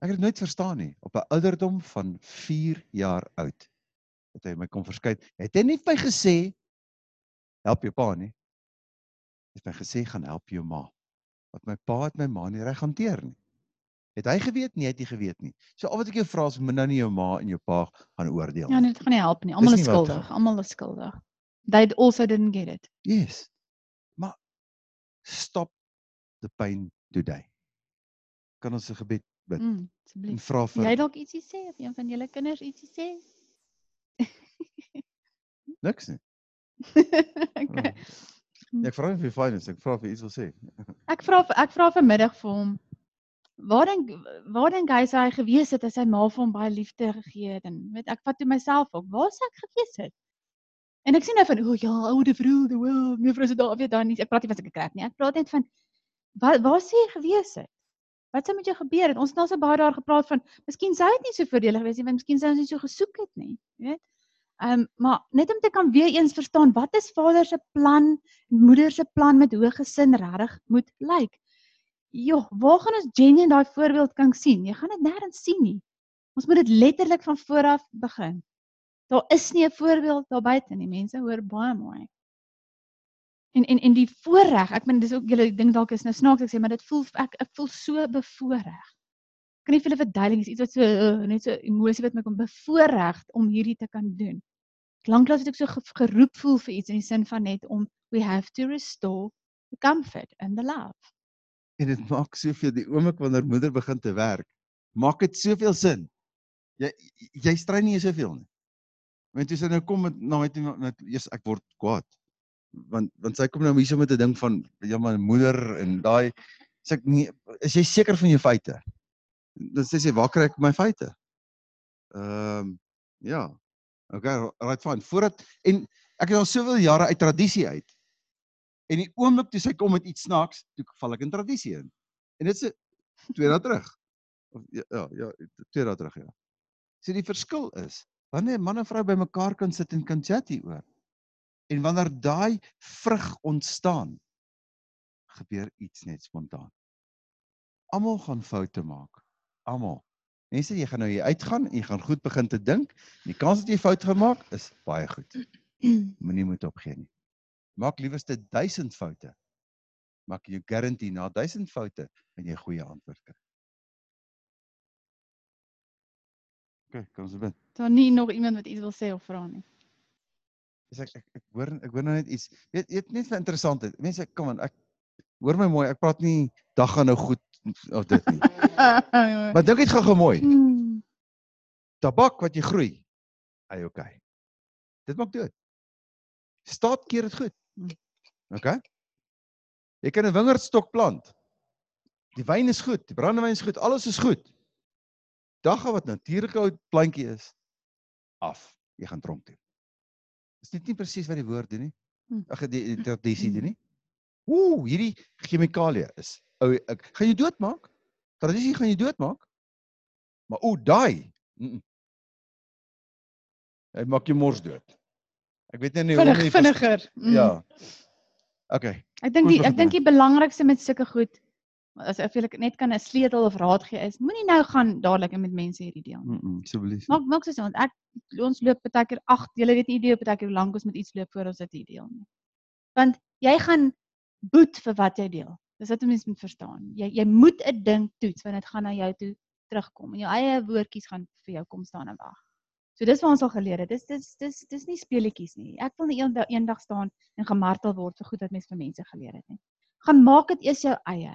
Ek het dit nooit verstaan nie. Op 'n ouderdom van 4 jaar oud het hy my kom verskyn. Het hy nie vir my gesê help jou pa nie. Het my gesê gaan help jou ma. Want my pa het my ma nie reg hanteer nie. Het hy geweet? Nee, hy het nie geweet nie. So al wat ek jou vra is moet nou nie jou ma en jou pa gaan oordeel Ja, nie. nee, dit gaan nie help nie. Almal is nie wat skuldig. Almal is skuldig. They also didn't get it. Yes. Maar stop the pain today. Kan ons 'n gebed bid Mm, en asseblief. vra Wil Jy vir dalk ietsie sê of een van julle kinders ietsie sê? niks nie. okay. Ja, ek vra vir finance, ek vra vir iets wil sê. Ek vra ek vra vanmiddag vir hom waar dink waar dink hy sou hy gewees het as sy ma vir hom baie liefde gegee het en weet ek vat toe myself ook waar sou ek gewees het en ek sien nou van o ja oude vrou the world mevrou se daar weet dan nie ek praat nie van sulke krap nie ek praat net van waar waar sou jy gewees het Wat sou met jou gebeur het? Ons het nou so baie daar gepraat van, miskien sou dit nie so voordelig gewees nie, want miskien sou ons nie so gesoek het nie, jy weet. Ehm um, maar net om te kan weer eens verstaan wat is Vader se plan, Moeder se plan met hoe gesin regtig moet lyk. Jo, waar gaan ons Jenny in daai voorbeeld kan sien? Jy gaan dit nêrens sien nie. Ons moet dit letterlik van voor af begin. Daar is nie 'n voorbeeld daar buite nie. Mense hoor baie mooi. En en en die voorreg, ek meen dis ook julle dink dalk is nou snaaks ek sê, maar dit voel ek ek voel so bevoorreg. Kan nie vir hulle verduidelik is iets wat so uh, net so emosie wat my kom bevoorreg om hierdie te kan doen. Lanklaas het ek so geroep voel vir iets in die sin van net om we have to restore the comfort and the love. En dit maak soveel die oomblik wanneer moeder begin te werk, maak dit soveel sin. Jy jy strei nie soveel nie. Want as jy nou kom met na my toe met eers ek word kwaad want want sy kom nou hierso met 'n ding van ja my moeder en daai sê ek nee is jy seker van jou feite? Dan sê sy waar kry ek my feite? Ehm um, ja. Okay, right fine. Voordat en ek het al soveel jare uit tradisie uit. En die oomblik toe sy kom met iets snaaks, toe val ek in tradisie in. En dit se twee dae terug. Of ja ja, ja twee dae terug ja. Sê die verskil is wanneer man en vrou bymekaar kan sit en kan chat hieroor. En wanneer daai vrug ontstaan, gebeur iets net spontaan. Almal gaan foute maak. Almal. Mense, jy gaan nou hier uitgaan en jy gaan goed begin te dink. Die kans dat jy fout gemaak is baie goed. Moenie moet opgee nie. Maak liewerste 1000 foute. Maak jy garantie na 1000 foute en jy goeie antwoord kry. OK, kom ons begin. Daar nie nog iemand wat iets wil sê of vra nie. Dis ek ek ek hoor ek hoor nou net iets. Weet weet net vir interessantheid. Mense kom aan ek hoor my mooi. Ek praat nie dag gaan nou goed of dit nie. maar dink net gou-gou mooi. Hmm. Tabak wat jy groei. Hy okay. Dit maak dood. Staat keer dit goed. Okay? Jy kan 'n wingerdstok plant. Die wyn is goed, die brandewyn is goed, alles is goed. Dagga wat natuurlike ou plantjie is af. Jy gaan tronk toe. Is dit nie presies wat die woord doen nie? Hm. Ag die, die tradisie doen nie. Ooh, hierdie chemikalie is ou ek gaan jou doodmaak. Tradisie gaan jou doodmaak. Maar ooh, daai. Mm -mm. Hy maak jou mors dood. Ek weet nie hoe om nie vinniger. Mm. Ja. OK. Ek dink die ek dink die belangrikste met sulke goed as ek vir net kan 'n sleutel of raad gee is moenie nou gaan dadelik met mense hierdie deel nie. Mm asseblief. Maak maak so want ek ons loop baie keer ag jy weet nie idee baie keer hoe lank ons met iets loop voor ons dit deel nie. Want jy gaan boet vir wat jy deel. Dis wat mense moet verstaan. Jy jy moet 'n ding toets want dit gaan na jou toe terugkom en jou eie woordjies gaan vir jou kom staan en wag. So dis wat ons al geleer het. Dis dis dis dis nie speletjies nie. Ek wil nie eendag eendag staan en gemartel word vir goed wat mense vir mense geleer het nie. Gaan maak dit eers jou eie.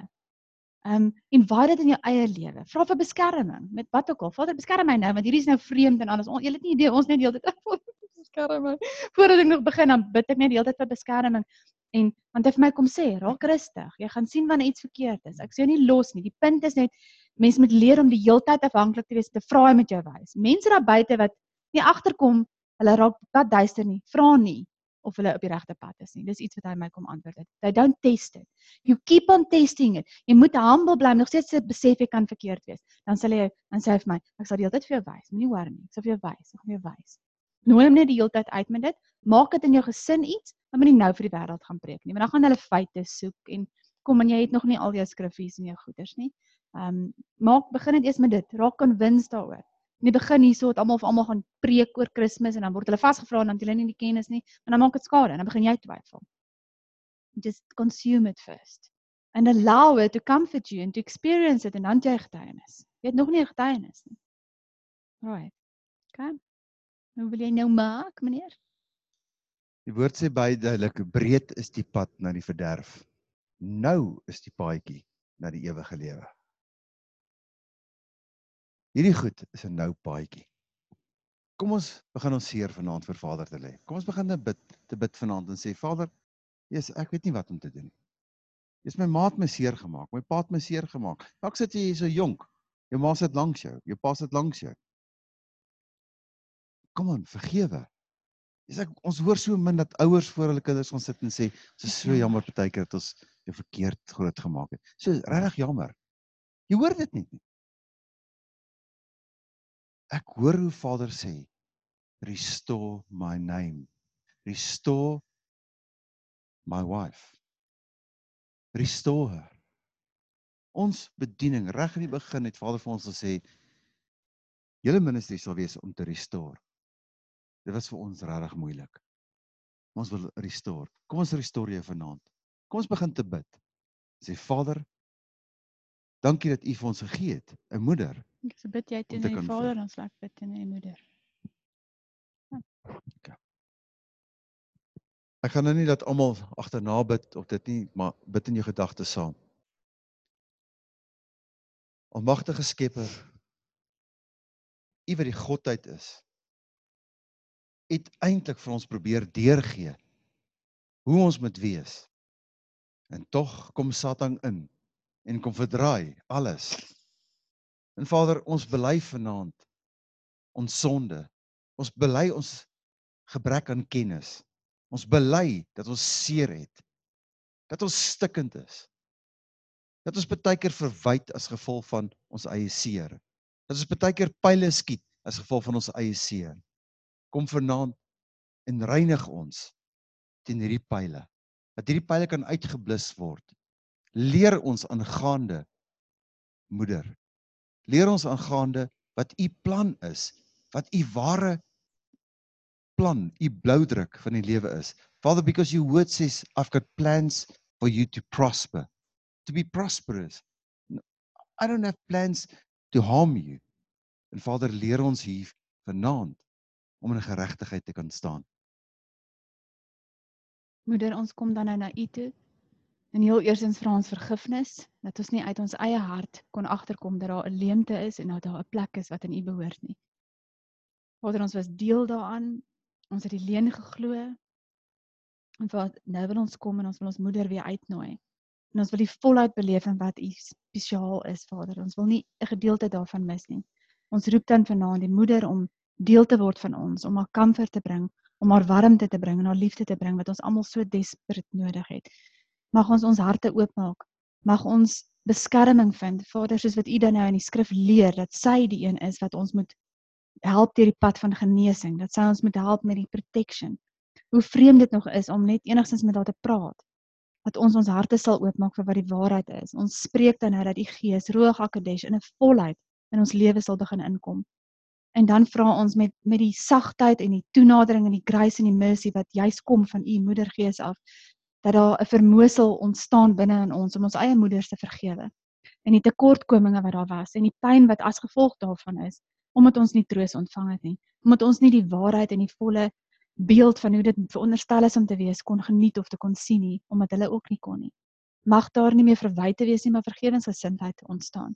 Ehm um, en waar dit in jou eie lewe. Vra vir beskerming met wat ook al. Vader beskerm my nou want hierdie is nou vreemd en alles. Jy het nie idee ons net die hele tyd beskerm my. Voordat ek nog begin dan bid ek net die hele tyd vir beskerming. En want hy vir my kom sê, raak rustig. Jy gaan sien wanneer iets verkeerd is. Ek sê jou nie los nie. Die punt is net mense moet leer om die heeltyd afhanklik te wees te vra met jou wys. Mense daar buite wat nie agterkom, hulle raak pad duister nie. Vra nie of hulle op die regte pad is nie. Dis iets wat hy my kom antwoord het. They don't test it. You keep on testing it. Jy moet humble bly, nog steeds besef jy kan verkeerd wees. Dan sal hy dan sê hy vir my, ek sal die hele tyd vir jou wys. Moenie worry nie. Ek sal vir jou wys. Ek gaan jou wys. Nooi hom net die hele tyd uit met dit. Maak dit in jou gesin iets, dan moenie nou vir die wêreld gaan preek nie. Want dan gaan hulle feite soek en kom en jy het nog nie al jou skriffies en jou goeders nie. Ehm um, maak begin dit eers met dit. Raak konwins daaroor in die begin hierso het almal of almal gaan preek oor Kersfees en dan word hulle vasgevra en dan het hulle nie die kennis nie en dan maak dit skade en dan begin jy twyfel. Just consume it first and allow it to comfort you and to experience it en dan jy getuienis. Jy het nog nie getuienis nie. Right. Kan. Nou wil jy nou maak, meneer? Die woord sê baie duidelik, breed is die pad na die verderf. Nou is die paadjie na die ewige lewe. Hierdie goed is 'n nou paadjie. Kom ons begin ons seer vanaand vir Vader te lê. Kom ons begin te bid, te bid vanaand en sê Vader, Jesus, ek weet nie wat om te doen nie. Jy's my maat my seer gemaak, my pa het my seer gemaak. Dalk sit jy hier so jonk. Jou ma sit langs jou, jou pa sit langs jou. Kom aan, vergewe. Dis ek ons hoor so min dat ouers voor hulle kinders gaan sit en sê, "Dit is so jammer partykeer dat ons jou verkeerd groot gemaak het." So regtig jammer. Jy hoor dit nie. Ek hoor hoe Vader sê, restore my name. Restore my wife. Restore her. Ons bediening reg in die begin het Vader vir ons gesê julle ministerie sal wees om te restore. Dit was vir ons regtig moeilik. Ons wil restore. Kom ons restore jou vanaand. Kom ons begin te bid. Sê Vader, dankie dat U vir ons gegee het 'n moeder. Sê bid jy Om teen te die kan vader en slag bid teen die moeder. Ek gaan nou nie dat almal agterna bid of dit nie, maar bid in jou gedagtes saam. Almagtige Skepper, U wat die godheid is, het eintlik vir ons probeer deurgee hoe ons moet wees. En tog kom Satan in en kom verdraai alles. En Vader, ons bely vanaand ons sonde. Ons bely ons gebrek aan kennis. Ons bely dat ons seer het. Dat ons stikkend is. Dat ons baie keer verwyd as gevolg van ons eie seer. Dat ons baie keer pile skiet as gevolg van ons eie seer. Kom vanaand en reinig ons teen hierdie pile. Dat hierdie pile kan uitgeblus word. Leer ons aangaande moeder. Leer ons aangaande wat u plan is, wat u ware plan, u bloudruk van die lewe is. Father, because your word says I've got plans for you to prosper, to be prosperous. I don't have plans to harm you. En Vader, leer ons hier vanaand om in geregtigheid te kan staan. Moeder, ons kom dan nou na U toe. En heel eersins vra ons vergifnis dat ons nie uit ons eie hart kon agterkom dat daar 'n leemte is en dat daar 'n plek is wat aan U behoort nie. Vader, ons was deel daaraan. Ons het die leuen geglo. En wat nou wil ons kom en ons wil ons moeder weer uitnooi. En ons wil die volheid beleef in wat U spesiaal is, Vader. Ons wil nie 'n gedeelte daarvan mis nie. Ons roep dan vanaand die moeder om deel te word van ons, om haar comfort te bring, om haar warmte te bring en haar liefde te bring wat ons almal so desperate nodig het. Mag ons ons harte oopmaak. Mag ons beskerming vind. Vader, soos wat U dan nou in die skrif leer dat sy die een is wat ons moet help deur die pad van genesing. Dat sy ons moet help met die protection. Hoe vreemd dit nog is om net enigstens met haar te praat. Dat ons ons harte sal oopmaak vir wat die waarheid is. Ons spreek dan nou dat die Gees Roog Akadesh in 'n volheid in ons lewe sal begin inkom. En dan vra ons met met die sagtheid en die toenadering en die grace en die mercy wat juis kom van U Moedergees af dat daar 'n vermoësel ontstaan binne in ons om ons eie moeders te vergewe. En die tekortkominge wat daar was en die pyn wat as gevolg daarvan is omdat ons nie troos ontvang het nie, omdat ons nie die waarheid en die volle beeld van hoe dit veronderstel is om te wees kon geniet of te kon sien nie, omdat hulle ook nie kon nie. Mag daar nie meer verwyte wees nie, maar vergewensgesindheid ontstaan.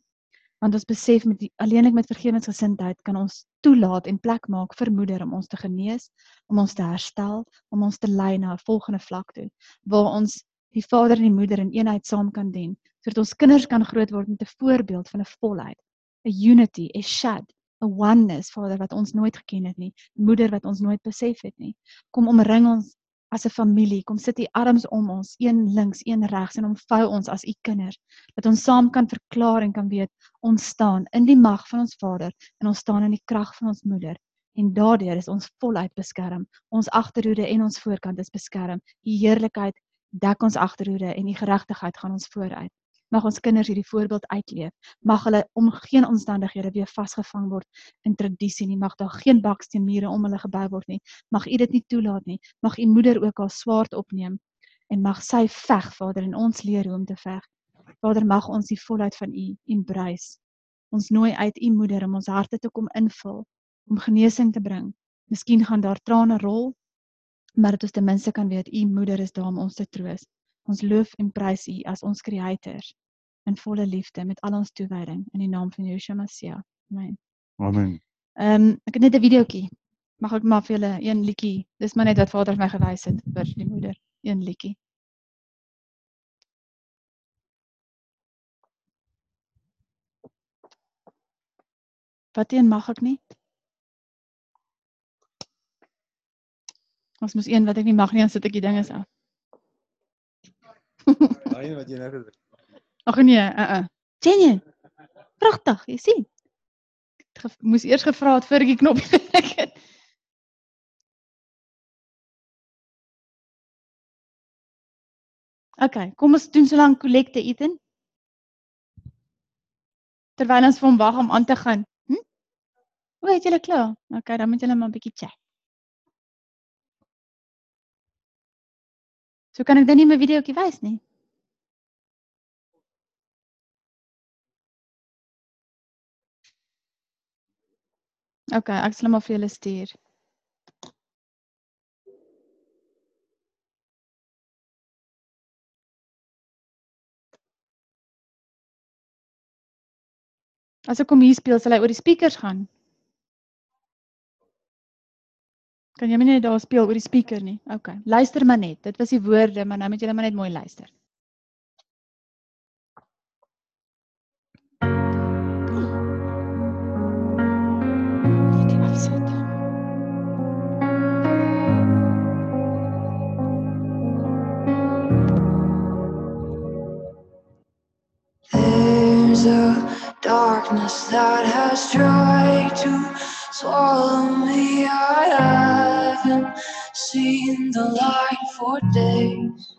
Want ons besef met die, alleenlik met vergewensgesindheid kan ons toelaat en plek maak vir moeder om ons te genees, om ons te herstel, om ons te lei na 'n volgende vlak toe waar ons die vader en die moeder in eenheid saam kan dien, sodat ons kinders kan groot word met 'n voorbeeld van 'n volheid, 'n unity, 'n shad, 'n oneness, Vader wat ons nooit geken het nie, moeder wat ons nooit besef het nie. Kom omring ons as 'n familie, kom sit u arms om ons, een links, een regs en omvou ons as u kinders, dat ons saam kan verklaar en kan weet ons staan in die mag van ons Vader en ons staan in die krag van ons moeder. En daardeur is ons voluit beskerm. Ons agterhoede en ons voorkant is beskerm. Die heerlikheid dek ons agterhoede en die geregtigheid gaan ons vooruit. Mag ons kinders hierdie voorbeeld uitleef. Mag hulle om geen omstandighede weer vasgevang word in tradisie nie. Mag daar geen baksteenmure om hulle gebou word nie. Mag U dit nie toelaat nie. Mag U moeder ook haar swaard opneem en mag sy veg, Vader, en ons leer hoe om te veg. Vader, mag ons die volheid van U embrace. Ons nooi uit U moeder om ons harte te kom invul, om genesing te bring. Miskien gaan daar trane rol, maar dit ons ten minste kan weet U moeder is daar om ons te troos. Ons loof en prys U as ons Creator in volle liefde met al ons toewyding in die naam van Yeshua Messia. Amen. Amen. Ehm um, ek het net 'n videoetjie. Mag ek maar vir julle een liedjie. Dis maar net wat Vader my gewys het vir die moeder. Een liedjie. Wat een mag ek nie? Ons moet een wat ek nie mag nie, dan sit ek die dinge af. Daai wat jy nou gesê. Ag nee, uh uh. Sien jy? Pragtig, jy sien. Ek het moes eers gevra het ek die knoppie gedruk het. Okay, kom ons doen so lank kollekte Ethan. Terwyl ons vir hom wag om aan te gaan. Hm? O, het julle klaar? Okay, dan moet julle maar 'n bietjie chat. So kan ek dan nie my videoetjie wys nie. Okay, ek sal hom maar vir julle stuur. As ek hom hier speel, sal hy oor die speakers gaan. Kan jy my net daar speel oor die speaker nie? Okay. Luister maar net. Dit was die woorde, maar nou moet julle maar net mooi luister. There's a darkness that has tried to swallow me. I haven't seen the light for days.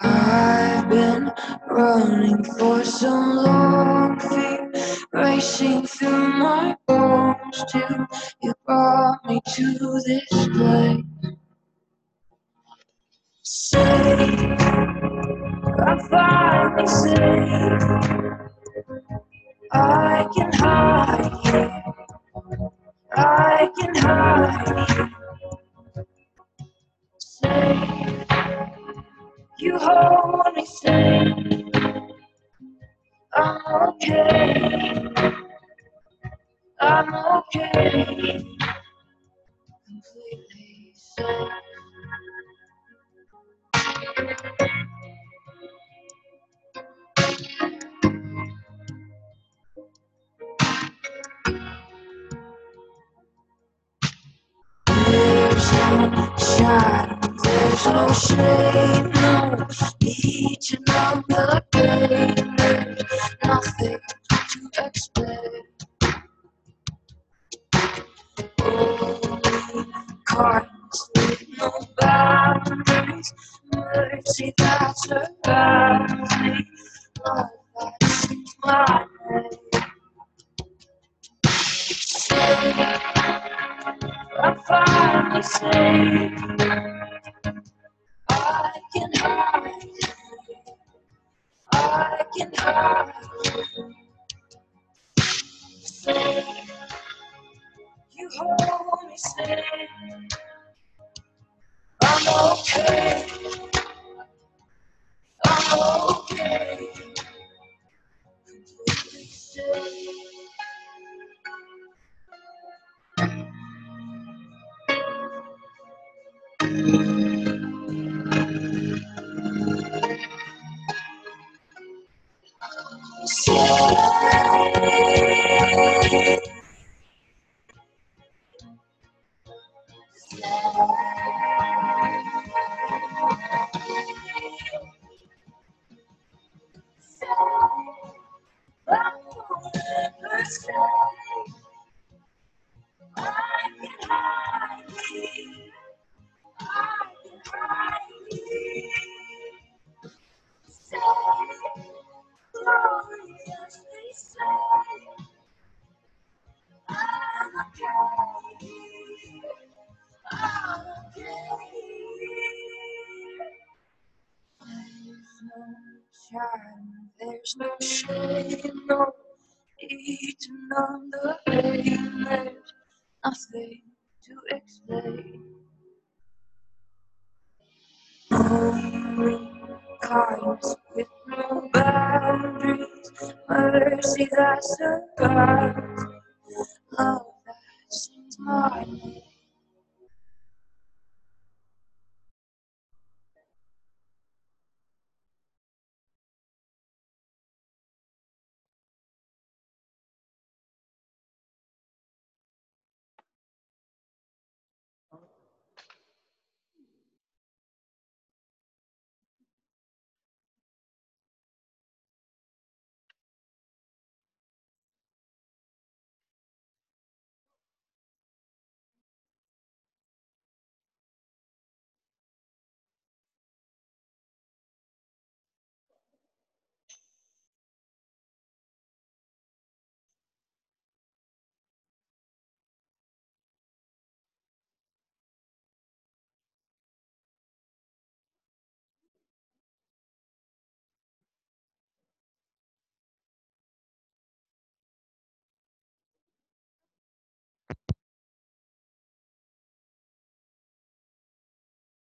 I've been running for so long, fear racing through my bones till you brought me to this place. Safe, I finally saved. I can hide. I can hide here. Safe, you hold me safe. I'm okay. I'm okay. Completely safe. There's no shame, no each and another day. There's nothing to explain. Only kindness with no boundaries, mercy that surrounds me, love that sees my name. Safe, I'm finally safe.